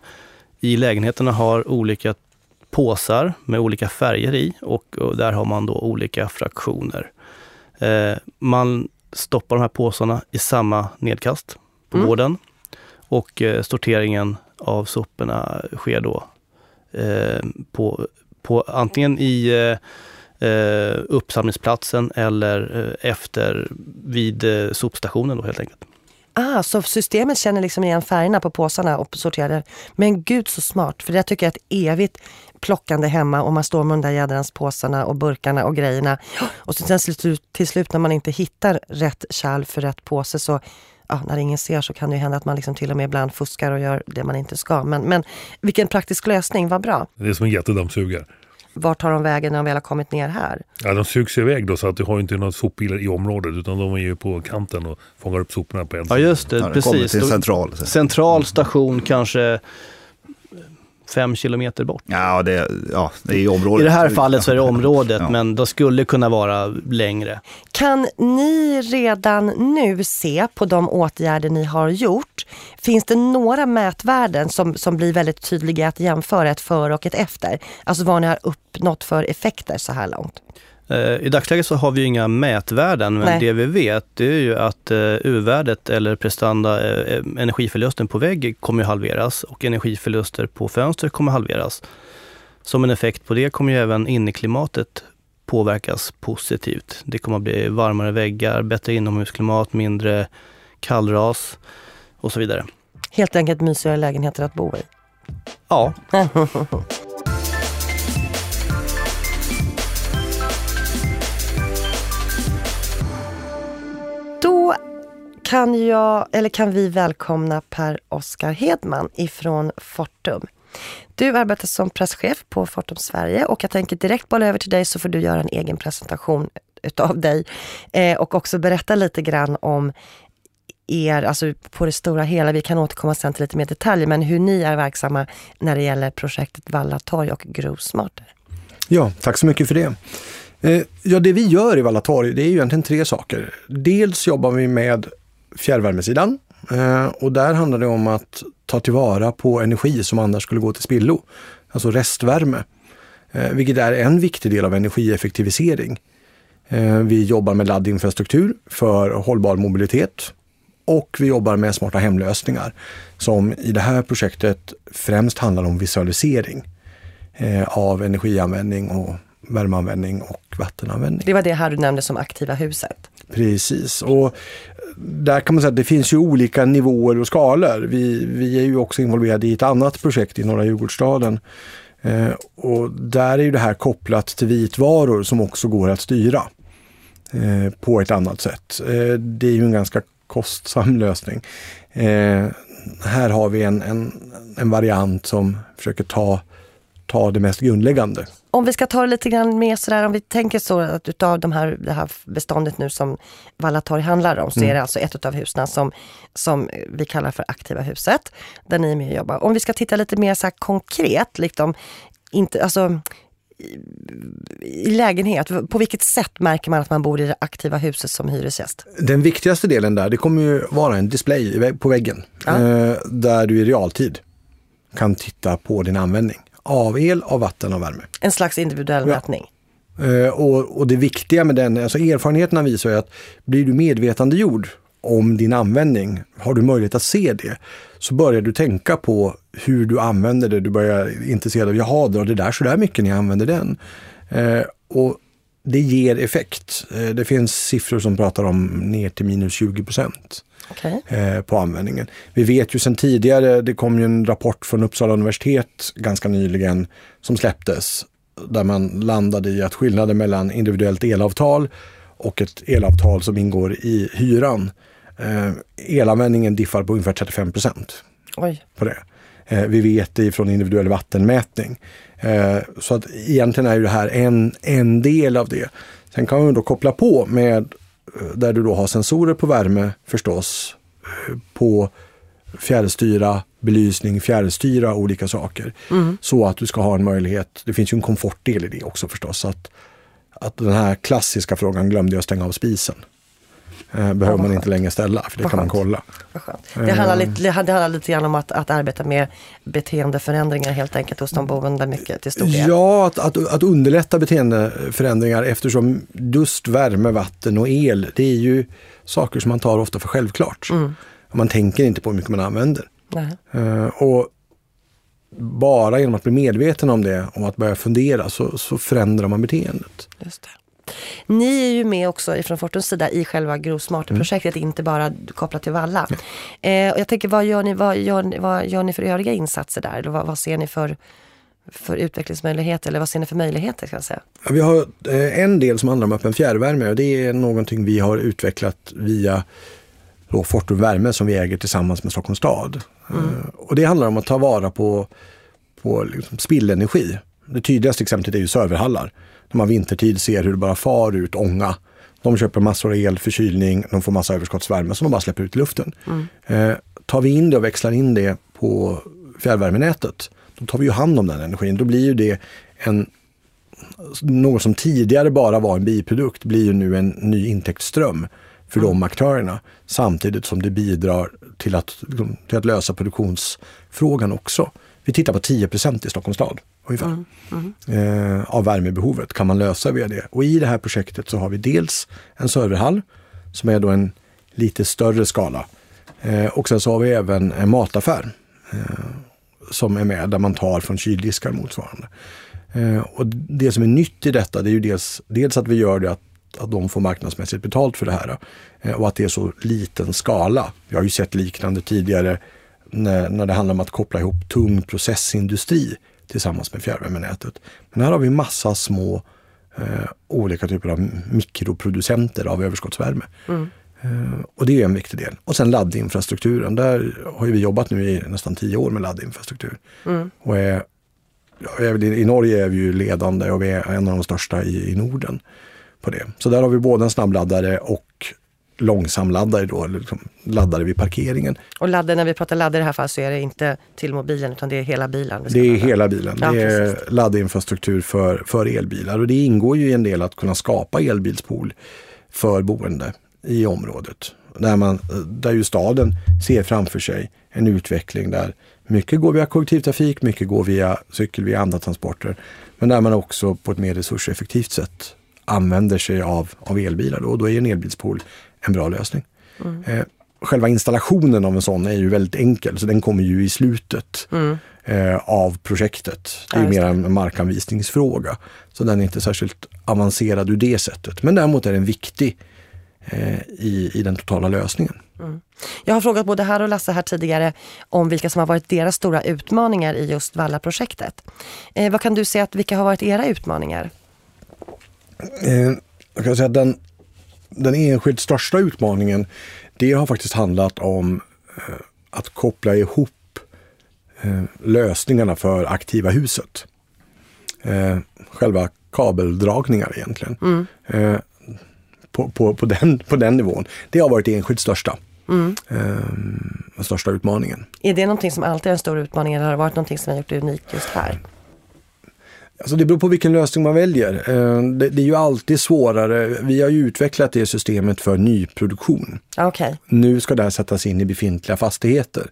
i lägenheterna har olika påsar med olika färger i och, och där har man då olika fraktioner. Eh, man stoppar de här påsarna i samma nedkast på mm. gården och eh, sorteringen av soporna sker då eh, på, på antingen i eh, uppsamlingsplatsen eller eh, efter vid eh, sopstationen då helt enkelt. Ah, så systemet känner liksom igen färgerna på påsarna och sorterar. Men gud så smart, för det tycker jag är ett evigt plockande hemma och man står med de där jädrans påsarna och burkarna och grejerna. Och sen till slut när man inte hittar rätt kärl för rätt påse så ja, när ingen ser så kan det hända att man liksom till och med ibland fuskar och gör det man inte ska. Men, men vilken praktisk lösning, vad bra. Det är som en jättedammsugare. Vart tar de vägen när de väl har kommit ner här? Ja, de sugs iväg då så att du har inte några sopbilar i området utan de är ju på kanten och fångar upp soporna på en Ja just det, ja, precis. Till central. Central station kanske fem kilometer bort. Ja, det, ja, det är området. I det här fallet så är det området, ja. men det skulle kunna vara längre. Kan ni redan nu se på de åtgärder ni har gjort, finns det några mätvärden som, som blir väldigt tydliga att jämföra ett före och ett efter? Alltså vad ni har uppnått för effekter så här långt? Eh, I dagsläget så har vi inga mätvärden, men Nej. det vi vet det är ju att eh, U-värdet eller prestanda, eh, energiförlusten på vägg kommer halveras och energiförluster på fönster kommer halveras. Som en effekt på det kommer ju även inneklimatet påverkas positivt. Det kommer att bli varmare väggar, bättre inomhusklimat, mindre kallras och så vidare. Helt enkelt mysigare lägenheter att bo i. Ja. kan, jag, eller kan vi välkomna Per-Oskar Hedman ifrån Fortum. Du arbetar som presschef på Fortum Sverige och jag tänker direkt bolla över till dig så får du göra en egen presentation utav dig eh, och också berätta lite grann om er, alltså på det stora hela, vi kan återkomma sen till lite mer detaljer, men hur ni är verksamma när det gäller projektet Vallatorg och Grovsmarter. Ja, tack så mycket för det. Eh, ja, det vi gör i Vallatorg, det är ju egentligen tre saker. Dels jobbar vi med fjärrvärmesidan. Eh, och där handlar det om att ta tillvara på energi som annars skulle gå till spillo. Alltså restvärme. Eh, vilket är en viktig del av energieffektivisering. Eh, vi jobbar med laddinfrastruktur för hållbar mobilitet. Och vi jobbar med smarta hemlösningar som i det här projektet främst handlar om visualisering av energianvändning och värmeanvändning och vattenanvändning. Det var det här du nämnde som aktiva huset. Precis. Och där kan man säga att det finns ju olika nivåer och skalor. Vi, vi är ju också involverade i ett annat projekt i Norra Djurgårdsstaden. Eh, och där är ju det här kopplat till vitvaror som också går att styra eh, på ett annat sätt. Eh, det är ju en ganska kostsam lösning. Eh, här har vi en, en, en variant som försöker ta, ta det mest grundläggande om vi ska ta det lite grann mer sådär, om vi tänker så att utav de här, det här beståndet nu som Vallatorg handlar om, så mm. är det alltså ett utav husen som, som vi kallar för aktiva huset, där ni är med och jobbar. Om vi ska titta lite mer så konkret, liksom, inte, alltså, i lägenhet, på vilket sätt märker man att man bor i det aktiva huset som hyresgäst? Den viktigaste delen där, det kommer ju vara en display på väggen, ja. eh, där du i realtid kan titta på din användning av el, av vatten och värme. En slags individuell ja. mätning? Uh, och, och, det viktiga med den, alltså erfarenheterna visar ju att blir du medvetandegjord om din användning, har du möjlighet att se det, så börjar du tänka på hur du använder det. Du börjar intressera dig, jaha, drar det där så där mycket när jag använder den? Uh, och det ger effekt. Uh, det finns siffror som pratar om ner till minus 20 procent okay. eh, på användningen. Vi vet ju sedan tidigare, det kom ju en rapport från Uppsala universitet ganska nyligen som släpptes där man landade i att skillnaden mellan individuellt elavtal och ett elavtal som ingår i hyran, eh, elanvändningen diffar på ungefär 35 procent. På det. Eh, vi vet det från individuell vattenmätning. Eh, så att egentligen är ju det här en, en del av det. Sen kan man då koppla på med där du då har sensorer på värme förstås, på fjärrstyra belysning, fjärrstyra olika saker. Så att du ska ha en möjlighet, det finns ju en komfortdel i det också förstås, att, att den här klassiska frågan, glömde jag stänga av spisen? Eh, behöver man inte längre ställa, för det kan man kolla. Det handlar lite, det handlar lite grann om att, att arbeta med beteendeförändringar helt enkelt hos de boende mycket till stor del. Ja, att, att, att underlätta beteendeförändringar eftersom just värme, vatten och el, det är ju saker som man tar ofta för självklart. Man tänker inte på hur mycket man använder. Eh, och bara genom att bli medveten om det och att börja fundera så, så förändrar man beteendet. Just det. Ni är ju med också ifrån Fortums sida i själva Grow Smarter-projektet, inte bara kopplat till Valla. Eh, och jag tänker, vad gör, ni, vad, gör, vad gör ni för övriga insatser där? Eller vad, vad ser ni för, för utvecklingsmöjligheter? Eller vad ser ni för möjligheter? Ska jag säga? Vi har eh, en del som handlar om öppen fjärrvärme och det är någonting vi har utvecklat via då Fortum Värme som vi äger tillsammans med Stockholms stad. Eh, Och det handlar om att ta vara på, på liksom spillenergi. Det tydligaste exemplet är ju serverhallar. När man vintertid ser hur det bara far ut ånga. De köper massor av el, förkylning, de får massa överskottsvärme som de bara släpper ut i luften. Eh, tar vi in det och växlar in det på fjärrvärmenätet, då tar vi ju hand om den energin. Då blir ju det en något som tidigare bara var en biprodukt blir ju nu en ny intäktsström för de aktörerna. Samtidigt som det bidrar till att, till att lösa produktionsfrågan också. Vi tittar på 10% i Stockholms stad ungefär. Eh, av värmebehovet kan man lösa via det. Och i det här projektet så har vi dels en serverhall som är då en lite större skala. Eh, och sen så har vi även en mataffär som är med där man tar från kyldiskar motsvarande. Eh, och det som är nytt i detta det är ju dels, dels att vi gör det att, att de får marknadsmässigt betalt för det här eh, och att det är så liten skala. Vi har ju sett liknande tidigare när, när det handlar om att koppla ihop tung processindustri tillsammans med fjärrvärmenätet. Men här har vi massa små eh, olika typer av mikroproducenter av överskottsvärme. Eh, Och det är en viktig del. Och sen laddinfrastrukturen. Där har vi jobbat nu i nästan tio år med laddinfrastruktur. Och är, I Norge är vi ju ledande och vi är en av de största i, i Norden på det. Så där har vi både en snabbladdare och långsamladdare då, eller liksom laddare vid parkeringen. Och ladda, när vi pratar laddare i det här fallet så är det inte till mobilen utan det är hela bilen. Det är hela bilen. Ja, det är precis. laddinfrastruktur för, för elbilar och det ingår ju i en del att kunna skapa elbilspool för boende i området. Där, man, där ju staden ser framför sig en utveckling där mycket går via kollektivtrafik, mycket går via cykel, via andra transporter. Men där man också på ett mer resurseffektivt sätt använder sig av, av elbilar. Då, och då är en elbilspool en bra lösning. Eh, själva installationen av en sån är ju väldigt enkel, så den kommer ju i slutet eh, av projektet. Det är Ja, mer en markanvisningsfråga. Så den är inte särskilt avancerad ur det sättet. Men däremot är den viktig eh, i, i den totala lösningen. Jag har frågat både här och Lasse här tidigare om vilka som har varit deras stora utmaningar i just Valla-projektet. Eh, vad kan du säga att vilka har varit era utmaningar? Eh, jag kan säga att den, den enskilt största utmaningen, det har faktiskt handlat om eh, att koppla ihop eh, lösningarna för aktiva huset. Eh, själva kabeldragningar egentligen. Eh, på, på, på, den, på den nivån. Det har varit det enskilt största. Eh, den största utmaningen. Är det någonting som alltid är en stor utmaning eller har det varit någonting som har gjort det unikt just här? Alltså det beror på vilken lösning man väljer. Eh, Det, är ju alltid svårare. Vi har ju utvecklat det systemet för nyproduktion. Okej, Nu ska det här sättas in i befintliga fastigheter.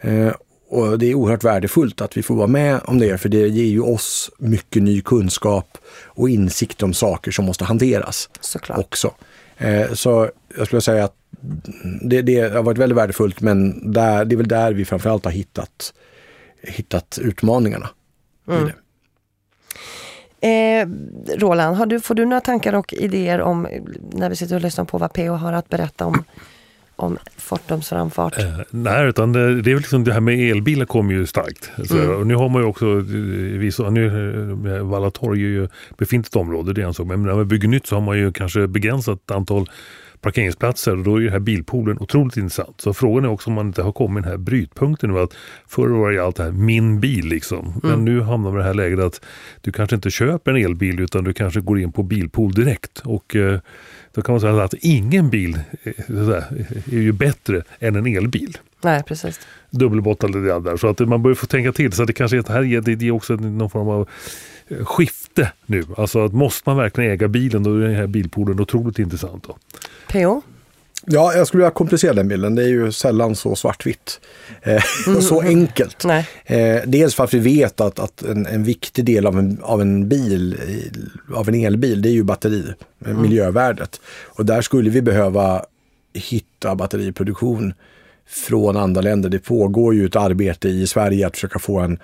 Eh, och det är oerhört värdefullt att vi får vara med om det, för det ger ju oss mycket ny kunskap och insikt om saker som måste hanteras såklart. också. Eh, så jag skulle säga att det, det har varit väldigt värdefullt, men där, det är väl där vi framförallt har hittat, hittat utmaningarna. det. Eh, Roland, du, får du några tankar och idéer om, när vi sitter och lyssnar på vad PO har att berätta om, om Fortums framfart? Eh, nej, utan det, det är väl liksom det här med elbilar kommer ju starkt. Så, Mm. och nu har man ju också, eh, vissa, nu eh, Valla torg är ju befintligt område, det är en sak. Men när man bygger nytt så har man ju kanske begränsat antal parkeringsplatser och då är den här bilpoolen otroligt intressant. Så frågan är också om man inte har kommit den här brytpunkten nu att förr var det allt det här min bil liksom. Men mm. nu hamnar man i det här läget att du kanske inte köper en elbil utan du kanske går in på bilpool direkt och eh, då kan man säga att ingen bil är ju bättre än en elbil. Nej, precis. Dubbelbottnade där. Så att man börjar få tänka till. Så det kanske är, här det, det är också någon form av eh, skifte nu. Alltså att måste man verkligen äga bilen då är den här bilpoolen otroligt intressant. Då. PO? Ja, jag skulle vilja komplicera den bilden. Det är ju sällan så svartvitt eh, och så mm. enkelt. Eh, dels för att vi vet att, att en, en, viktig del av en, av en bil, av en elbil, det är ju batteri, mm. miljövärdet. Och där skulle vi behöva hitta batteriproduktion från andra länder. Det pågår ju ett arbete i Sverige att försöka få en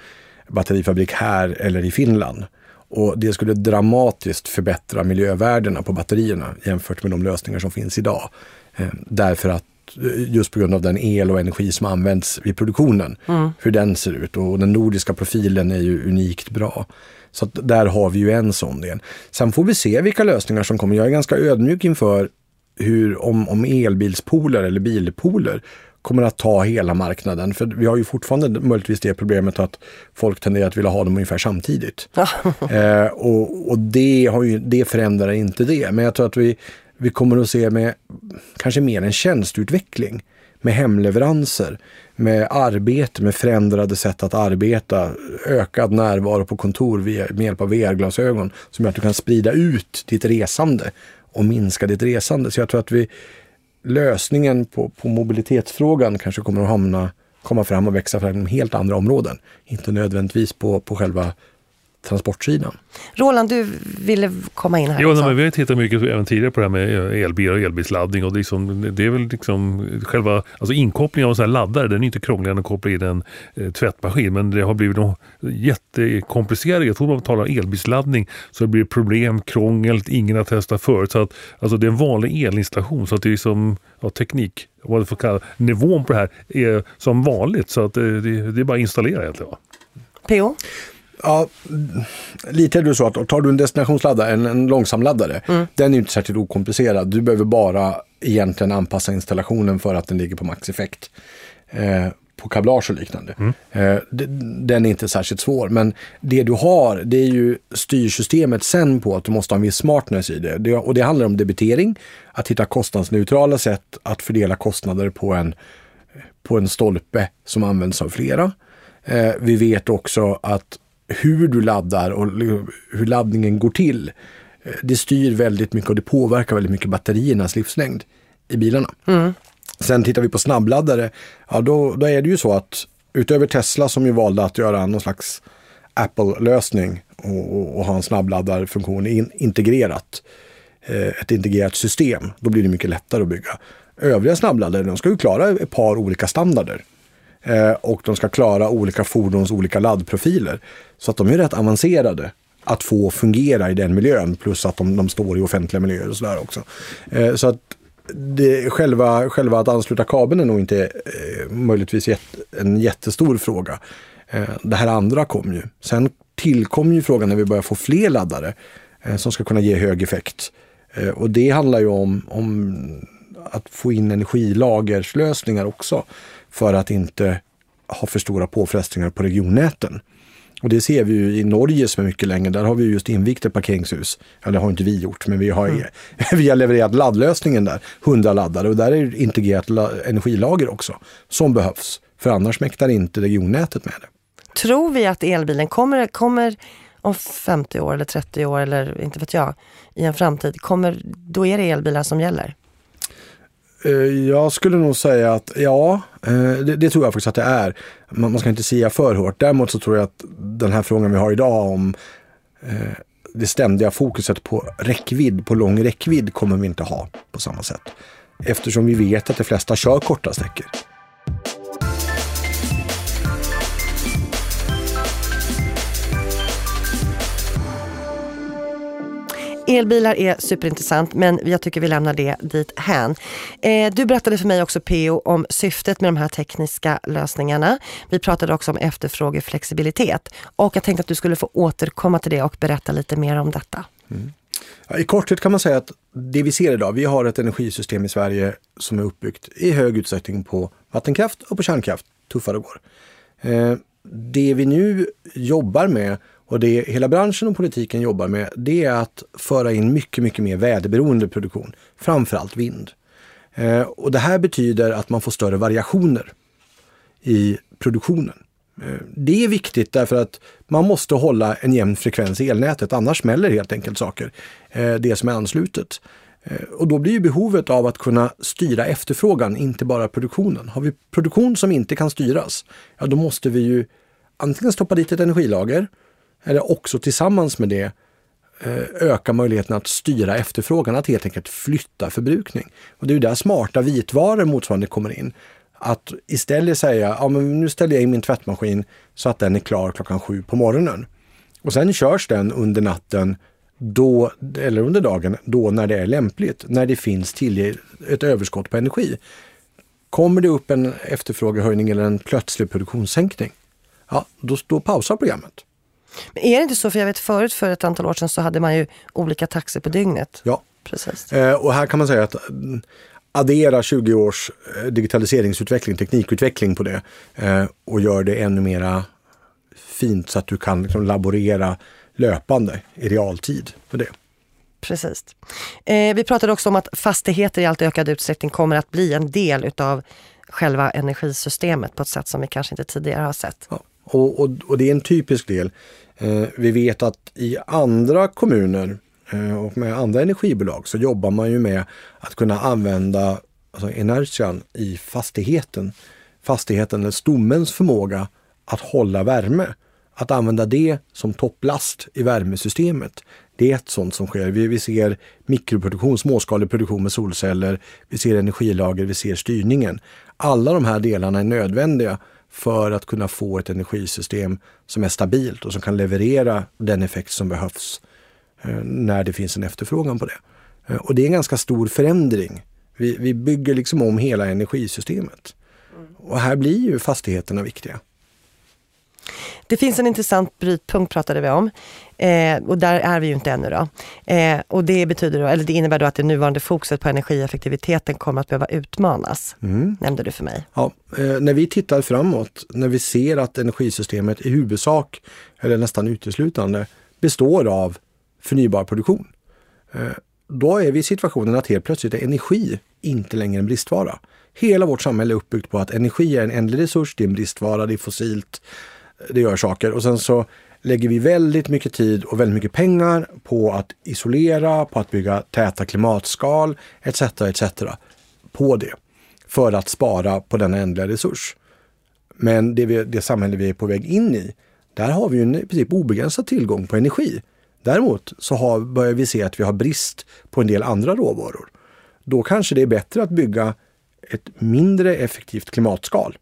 batterifabrik här eller i Finland. Och det skulle dramatiskt förbättra miljövärdena på batterierna jämfört med de lösningar som finns idag. Eh, därför att eh, just på grund av den el och energi som används vid produktionen, mm. hur den ser ut och den nordiska profilen är ju unikt bra. Så där har vi ju en sån del. Sen får vi se vilka lösningar som kommer. Jag är ganska ödmjuk inför hur, om, om elbilspooler eller bilpooler kommer att ta hela marknaden. För vi har ju fortfarande möjligtvis det problemet att folk tenderar att vilja ha dem ungefär samtidigt. eh, och och det, har ju, det förändrar inte det. Men jag tror att vi, vi kommer att se med kanske mer en tjänsteutveckling med hemleveranser, med arbete, med förändrade sätt att arbeta, ökad närvaro på kontor med hjälp av VR-glasögon som gör att du kan sprida ut ditt resande och minska ditt resande. Så jag tror att vi, lösningen på, på mobilitetsfrågan kanske kommer att hamna, komma fram och växa fram inom helt andra områden. Inte nödvändigtvis på, på själva transportsidan. Roland, du ville komma in här. Jo, men vi har tittat mycket även tidigare på det här med elbilar och elbilsladdning. Och det, liksom, det är väl liksom själva alltså inkopplingen av en sån här laddare, den är inte krångligare än att koppla in en eh, tvättmaskin. Men det har blivit jättekomplicerat. Jag tror man talar elbilsladdning så det blir problem, krångel, ingen har testat förut. Så att, alltså det är en vanlig elinstallation så att det är som ja, teknik, vad det får kalla nivån på det här är som vanligt. Så att det, det, det är bara att installera egentligen. Va? PO? Ja, lite är det så att tar du en destinationsladdare, en, en långsamladdare, mm. den är inte särskilt okomplicerad. Du behöver bara egentligen anpassa installationen för att den ligger på maxeffekt. Eh, på kablage och liknande. Mm. Eh, den är inte särskilt svår, men det du har det är ju styrsystemet sen på att du måste ha en viss smartness i det. det. Och det handlar om debitering, att hitta kostnadsneutrala sätt att fördela kostnader på en, på en stolpe som används av flera. Eh, vi vet också att hur du laddar och hur laddningen går till. Eh, det styr väldigt mycket och det påverkar väldigt mycket batteriernas livslängd i bilarna. Mm. Sen tittar vi på snabbladdare, ja då, då är det ju så att utöver Tesla som ju valde att göra någon slags Apple-lösning och, och, och, ha en snabbladdarfunktion in, integrerat, eh, ett integrerat system, då blir det mycket lättare att bygga. Övriga snabbladdare, de ska ju klara ett par olika standarder. Eh, och de ska klara olika fordons olika laddprofiler. Så att de är rätt avancerade att få fungera i den miljön plus att de, de står i offentliga miljöer och sådär också. Eh, så att det, själva, själva att ansluta kabeln är nog inte eh, möjligtvis jätt, en jättestor fråga. Eh, det här andra kom ju. Sen tillkom ju frågan när vi börjar få fler laddare eh, som ska kunna ge hög effekt. Eh, och det handlar ju om, om att få in energilagerslösningar också för att inte ha för stora påfrestningar på regionnäten. Och det ser vi ju i Norge som är mycket längre. Där har vi just invigt ett parkeringshus. Ja, det har inte vi gjort, men vi har, mm. vi har levererat laddlösningen där. 100 laddare och där är det integrerat energilager också som behövs. För annars mäktar inte regionnätet med det. Tror vi att elbilen kommer, kommer om 50 år eller 30 år eller inte vet jag i en framtid, kommer, då är det elbilar som gäller? Eh, jag skulle nog säga att ja, eh, det, det, tror jag faktiskt att det är. Man, ska inte säga för hårt. Däremot så tror jag att den här frågan vi har idag om eh, det ständiga fokuset på räckvidd, på lång räckvidd kommer vi inte ha på samma sätt. Eftersom vi vet att de flesta kör korta sträckor. Elbilar är superintressant men jag tycker vi lämnar det dit hän. Eh, du berättade för mig också PO om syftet med de här tekniska lösningarna. Vi pratade också om efterfrågeflexibilitet och jag tänkte att du skulle få återkomma till det och berätta lite mer om detta. Mm. I korthet kan man säga att det vi ser idag, vi har ett energisystem i Sverige som är uppbyggt i hög utsträckning på vattenkraft och på kärnkraft. Tuffare går. Eh, det vi nu jobbar med och det hela branschen och politiken jobbar med, det är att föra in mycket, mycket mer väderberoende produktion. Framförallt vind. Eh, och det här betyder att man får större variationer i produktionen. Eh, det är viktigt därför att man måste hålla en jämn frekvens i elnätet, annars smäller helt enkelt saker, eh, det som är anslutet. Eh, och då blir behovet av att kunna styra efterfrågan, inte bara produktionen. Har vi produktion som inte kan styras, ja då måste vi ju antingen stoppa dit ett energilager eller också tillsammans med det eh, öka möjligheten att styra efterfrågan, att helt enkelt flytta förbrukning. Och det är där smarta vitvaror motsvarande kommer in. Att istället säga, ja men nu ställer jag in min tvättmaskin så att den är klar klockan sju på morgonen. Och sen körs den under natten då, eller under dagen, då när det är lämpligt, när det finns ett överskott på energi. Kommer det upp en efterfrågehöjning eller en plötslig produktionssänkning, ja, då, då pausar programmet. Men är det inte så, för jag vet förut för ett antal år sedan så hade man ju olika taxor på dygnet. Ja. Precis. Eh, och här kan man säga att addera 20 års eh, digitaliseringsutveckling, teknikutveckling på det eh, och gör det ännu mera fint så att du kan liksom laborera löpande i realtid för det. Precis. Eh, vi pratade också om att fastigheter i allt ökad utsträckning kommer att bli en del utav själva energisystemet på ett sätt som vi kanske inte tidigare har sett. Ja, och, och, och, det är en typisk del. Eh, vi vet att i andra kommuner Eh, och med andra energibolag så jobbar man ju med att kunna använda alltså inertian i fastigheten. Fastigheten, eller stommens förmåga att hålla värme. Att använda det som topplast i värmesystemet. Det är ett sånt som sker. Vi, vi ser mikroproduktion, småskalig produktion med solceller, vi ser energilager, vi ser styrningen. Alla de här delarna är nödvändiga för att kunna få ett energisystem som är stabilt och som kan leverera den effekt som behövs Eh, när det finns en efterfrågan på det. Eh, och det är en ganska stor förändring. Vi, vi bygger liksom om hela energisystemet. Och här blir ju fastigheterna viktiga. Det finns en intressant brytpunkt pratade vi om eh, och där är vi ju inte ännu då. Eh, och det betyder då, eller det innebär då att det nuvarande fokuset på energieffektiviteten kommer att behöva utmanas, mm. nämnde du för mig. Ja, eh, när vi tittar framåt, när vi ser att energisystemet i huvudsak, eller nästan uteslutande, består av förnybar produktion. Eh, då är vi i situationen att helt plötsligt är energi inte längre en bristvara. Hela vårt samhälle är uppbyggt på att energi är en ändlig resurs, det är en bristvara, det är fossilt, det gör saker. Och sen så lägger vi väldigt mycket tid och väldigt mycket pengar på att isolera, på att bygga täta klimatskal etc. etc. på det. För att spara på denna ändliga resurs. Men det, vi, det samhälle vi är på väg in i, där har vi ju i princip obegränsad tillgång på energi. Däremot så har, börjar vi se att vi har brist på en del andra råvaror. Då kanske det är bättre att bygga ett mindre effektivt klimatskal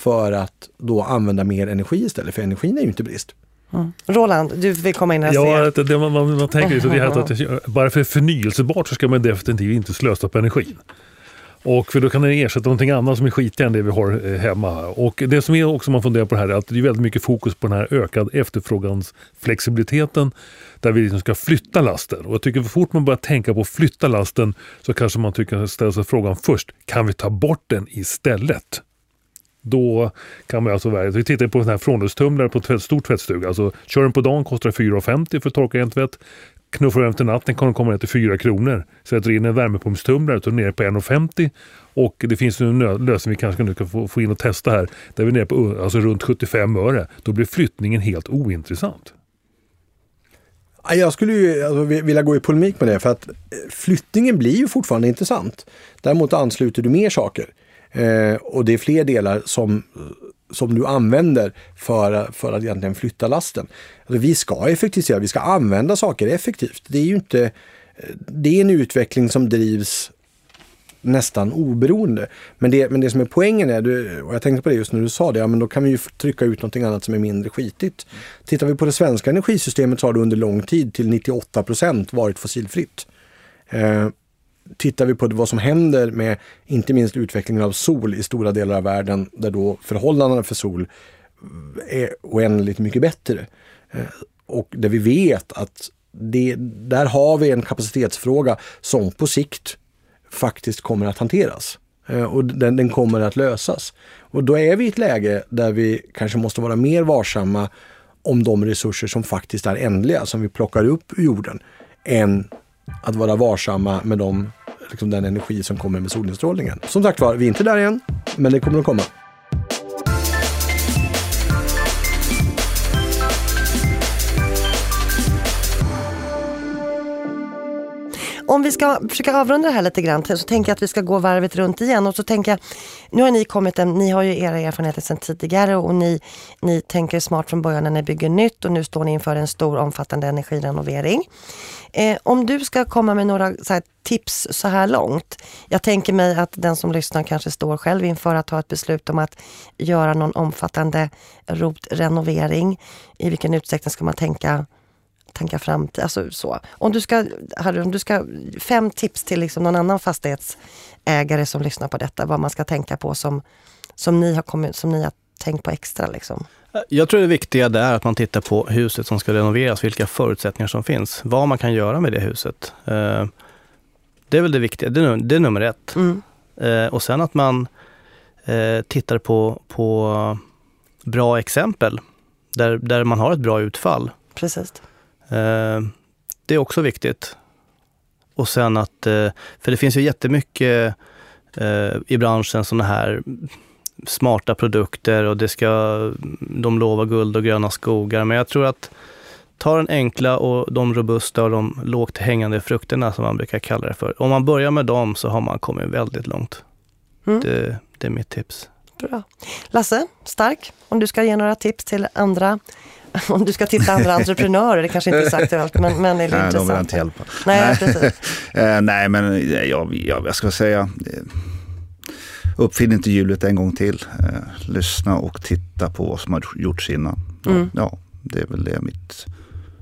för att då använda mer energi istället, för energin är ju inte brist. Mm. Roland, du vill komma in här Ja, det, det, man, man, man tänker ju så det att bara för förnyelsebart så ska man definitivt inte slösa på energin. Och för då kan den ersätta någonting annat som är skitigare än det vi har eh, hemma. Och det som är också man funderar på det här är att det är väldigt mycket fokus på den här ökad efterfrågansflexibiliteten där vi liksom ska flytta lasten. Och jag tycker så fort man börjar tänka på att flytta lasten så kanske man tycker ställa sig frågan först, kan vi ta bort den istället? Då kan man alltså välja. Vi tittar på en här frånluftstumlare på en stor tvättstuga. Alltså, kör den på dagen kostar 4,50 för att torka en tvätt. Knuffar du efter natten kommer den komma ner till 4 kronor. Sätter in en värmepumpstumlare så är nere på 1,50 och det finns en lösning vi kanske nu kan få, få in och testa här. Där vi är nere på alltså runt 75 öre. Då blir flyttningen helt ointressant. Jag skulle ju alltså, vilja gå i polemik med det för att eh, flyttningen blir ju fortfarande intressant. Däremot ansluter du mer saker. Eh, och det är fler delar som, som du använder för, för att egentligen flytta lasten. Alltså, vi ska effektivisera, vi ska använda saker effektivt. Det är ju inte eh, det är en utveckling som drivs nästan oberoende. Men det, men det som är poängen är, och jag tänkte på det just när du sa det, ja, men då kan vi ju trycka ut någonting annat som är mindre skitigt. Tittar vi på det svenska energisystemet så har det under lång tid till 98 procent varit fossilfritt. Eh, tittar vi på vad som händer med inte minst utvecklingen av sol i stora delar av världen där då förhållandena för sol är oändligt mycket bättre. Eh, och där vi vet att det, där har vi en kapacitetsfråga som på sikt faktiskt kommer att hanteras. Eh, och den, den kommer att lösas. Och då är vi i ett läge där vi kanske måste vara mer varsamma om de resurser som faktiskt är ändliga, som vi plockar upp ur jorden, än att vara varsamma med de, liksom den energi som kommer med solinstrålningen. Som sagt var, vi är inte där än, men det kommer att komma. Om vi ska försöka avrunda det här lite grann så tänker jag att vi ska gå varvet runt igen och så tänker jag, nu har ni kommit, en, ni har ju era erfarenheter sedan tidigare och ni, ni tänker smart från början när ni bygger nytt och nu står ni inför en stor omfattande energirenovering. Eh, om du ska komma med några så tips så här långt. Jag tänker mig att den som lyssnar kanske står själv inför att ta ett beslut om att göra någon omfattande rotrenovering. I vilken utsträckning ska man tänka tänka framtid. Alltså så. Om du ska, Harry, om du ska, fem tips till liksom någon annan fastighetsägare som lyssnar på detta, vad man ska tänka på som, som, ni, har kommit, som ni har tänkt på extra. Liksom. Jag tror det viktiga är att man tittar på huset som ska renoveras, vilka förutsättningar som finns, vad man kan göra med det huset. Eh, det är väl det viktiga, det är, nummer ett. Mm. Eh, och sen att man eh, tittar på, på bra exempel, där, där man har ett bra utfall. Precis. Eh, det är också viktigt. Och sen att, eh, för det finns ju jättemycket eh, i branschen sådana här smarta produkter och det ska, de lovar guld och gröna skogar. Men jag tror att ta den enkla och de robusta och de lågt hängande frukterna som man brukar kalla det för. Om man börjar med dem så har man kommit väldigt långt. Mm. Det, det, är mitt tips. Bra. Lasse, stark, om du ska ge några tips till andra om du ska titta andra entreprenörer, det kanske inte är så aktuellt, men, men är det nej, intressant? de vill inte hjälpa. Nej, precis. Eh, nej men jag, jag, jag ska säga, eh, uppfinn inte hjulet en gång till. Eh, lyssna och titta på vad som har gjorts innan. Ja, mm. ja det är väl det mitt...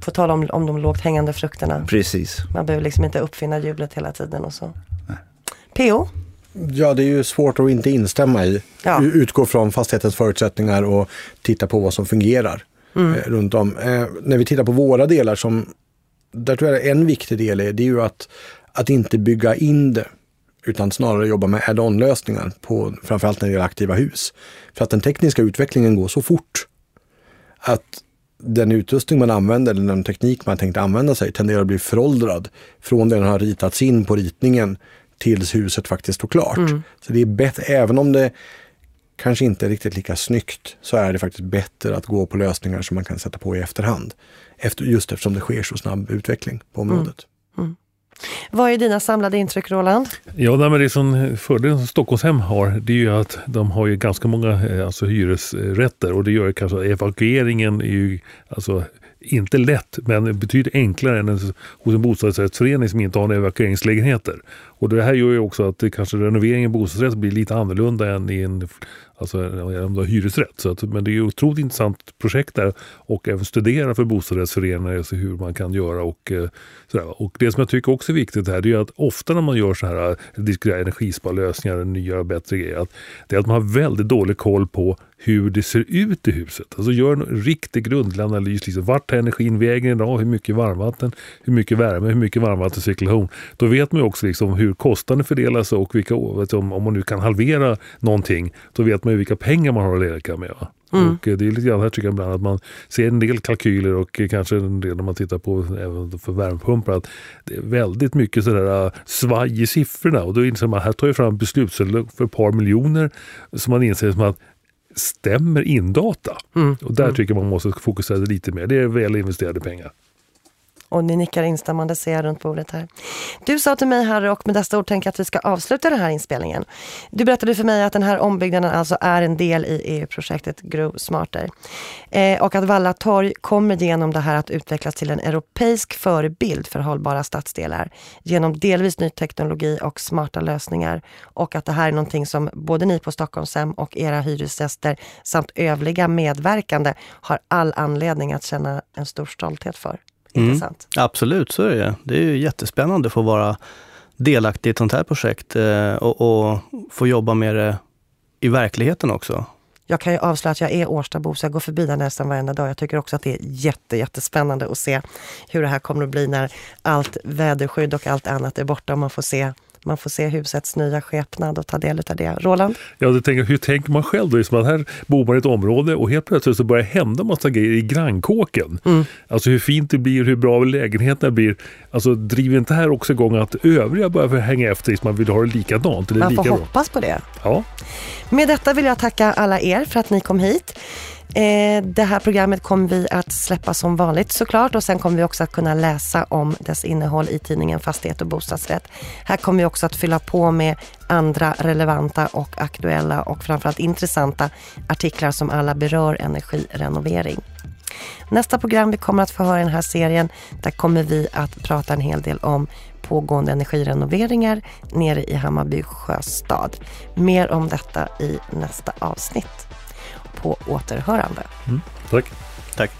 På tal om, om de lågt hängande frukterna. Precis. Man behöver liksom inte uppfinna hjulet hela tiden och så. Nej. PO? Ja, det är ju svårt att inte instämma i. Ja. Utgå från fastighetens förutsättningar och titta på vad som fungerar mm. eh, runt om. Eh, när vi tittar på våra delar, som, där tror jag en viktig del är, det är ju att, att inte bygga in det utan snarare jobba med add-on lösningar på framförallt när det gäller aktiva hus. För att den tekniska utvecklingen går så fort att den utrustning man använder, eller den teknik man tänkt använda sig, tenderar att bli föråldrad från det den har ritats in på ritningen tills huset faktiskt står klart. Mm. Så det är bättre, även om det kanske inte riktigt lika snyggt så är det faktiskt bättre att gå på lösningar som man kan sätta på i efterhand. Efter, just eftersom det sker så snabb utveckling på området. Mm. Mm. Vad är dina samlade intryck Roland? Ja, men det som fördelen som Stockholmshem har det är ju att de har ju ganska många eh, alltså, hyresrätter och det gör kanske att evakueringen är ju alltså, inte lätt, men betydligt enklare än hos en bostadsrättsförening som inte har några evakueringslägenheter. Och det här gör ju också att det kanske renoveringen i bostadsrätt blir lite annorlunda än i en alltså om du har hyresrätt. Så att, men det är ett otroligt intressant projekt där och även studera för bostadsrättsföreningar alltså hur man kan göra. Och, eh, sådär. och Det som jag tycker också är viktigt här det är att ofta när man gör så här, eh, diskuterar energisparlösningar, nya och bättre grejer, att det är att man har väldigt dålig koll på hur det ser ut i huset. Alltså gör en riktig grundlig analys. Liksom, vart tar energin vägen idag? Hur mycket varmvatten? Hur mycket värme? Hur mycket varmvattencirkulation? Då vet man också liksom hur kostnaden fördelar sig och vilka, om, om man nu kan halvera någonting, då vet man ju vilka pengar man har att leka med. Mm. Och eh, det är lite grann här tycker jag ibland att man ser en del kalkyler och kanske en del när man tittar på även för värmepumpar att det är väldigt mycket sådär äh, svaj i siffrorna och då inser man att här tar jag fram beslutsunderlag för ett par miljoner som man inser som att stämmer in data? Mm. Och där mm. tycker jag man måste fokusera lite mer. Det är väl investerade pengar. Och ni nickar instämmande ser jag runt bordet här. Du sa till mig Harry och med dessa ord tänker jag att vi ska avsluta den här inspelningen. Du berättade för mig att den här ombyggnaden alltså är en del i EU-projektet Grow Smarter. Eh, och att Valla torg kommer genom det här att utvecklas till en europeisk förebild för hållbara stadsdelar. Genom delvis ny teknologi och smarta lösningar. Och att det här är någonting som både ni på Stockholmshem och era hyresgäster samt övriga medverkande har all anledning att känna en stor stolthet för. Mm. intressant. Absolut, så är det. Det är ju jättespännande att få vara delaktig i ett sånt här projekt eh, och, och få jobba med det i verkligheten också. Jag kan ju avslöja att jag är Årstabo så jag går förbi där nästan varenda dag. Jag tycker också att det är jätte, jättespännande att se hur det här kommer att bli när allt väderskydd och allt annat är borta och man får se man får se husets nya skepnad och ta del av det. Roland? Ja, det tänker, hur tänker man själv då? Liksom att här bor man i ett område och helt plötsligt så börjar det hända massa grejer i grannkåken. Mm. Alltså hur fint det blir, hur bra lägenheterna blir. Alltså driver inte här också igång att övriga börjar hänga efter så man vill ha det likadant? Eller man får lika hoppas på det. Ja. Med detta vill jag tacka alla er för att ni kom hit. Eh, det här programmet kommer vi att släppa som vanligt såklart och sen kommer vi också att kunna läsa om dess innehåll i tidningen Fastighet och bostadsrätt. Här kommer vi också att fylla på med andra relevanta och aktuella och framförallt intressanta artiklar som alla berör energirenovering. Nästa program vi kommer att få höra i den här serien, där kommer vi att prata en hel del om pågående energirenoveringar nere i Hammarby sjöstad. Mer om detta i nästa avsnitt på återhörande. Mm. Tack. Tack.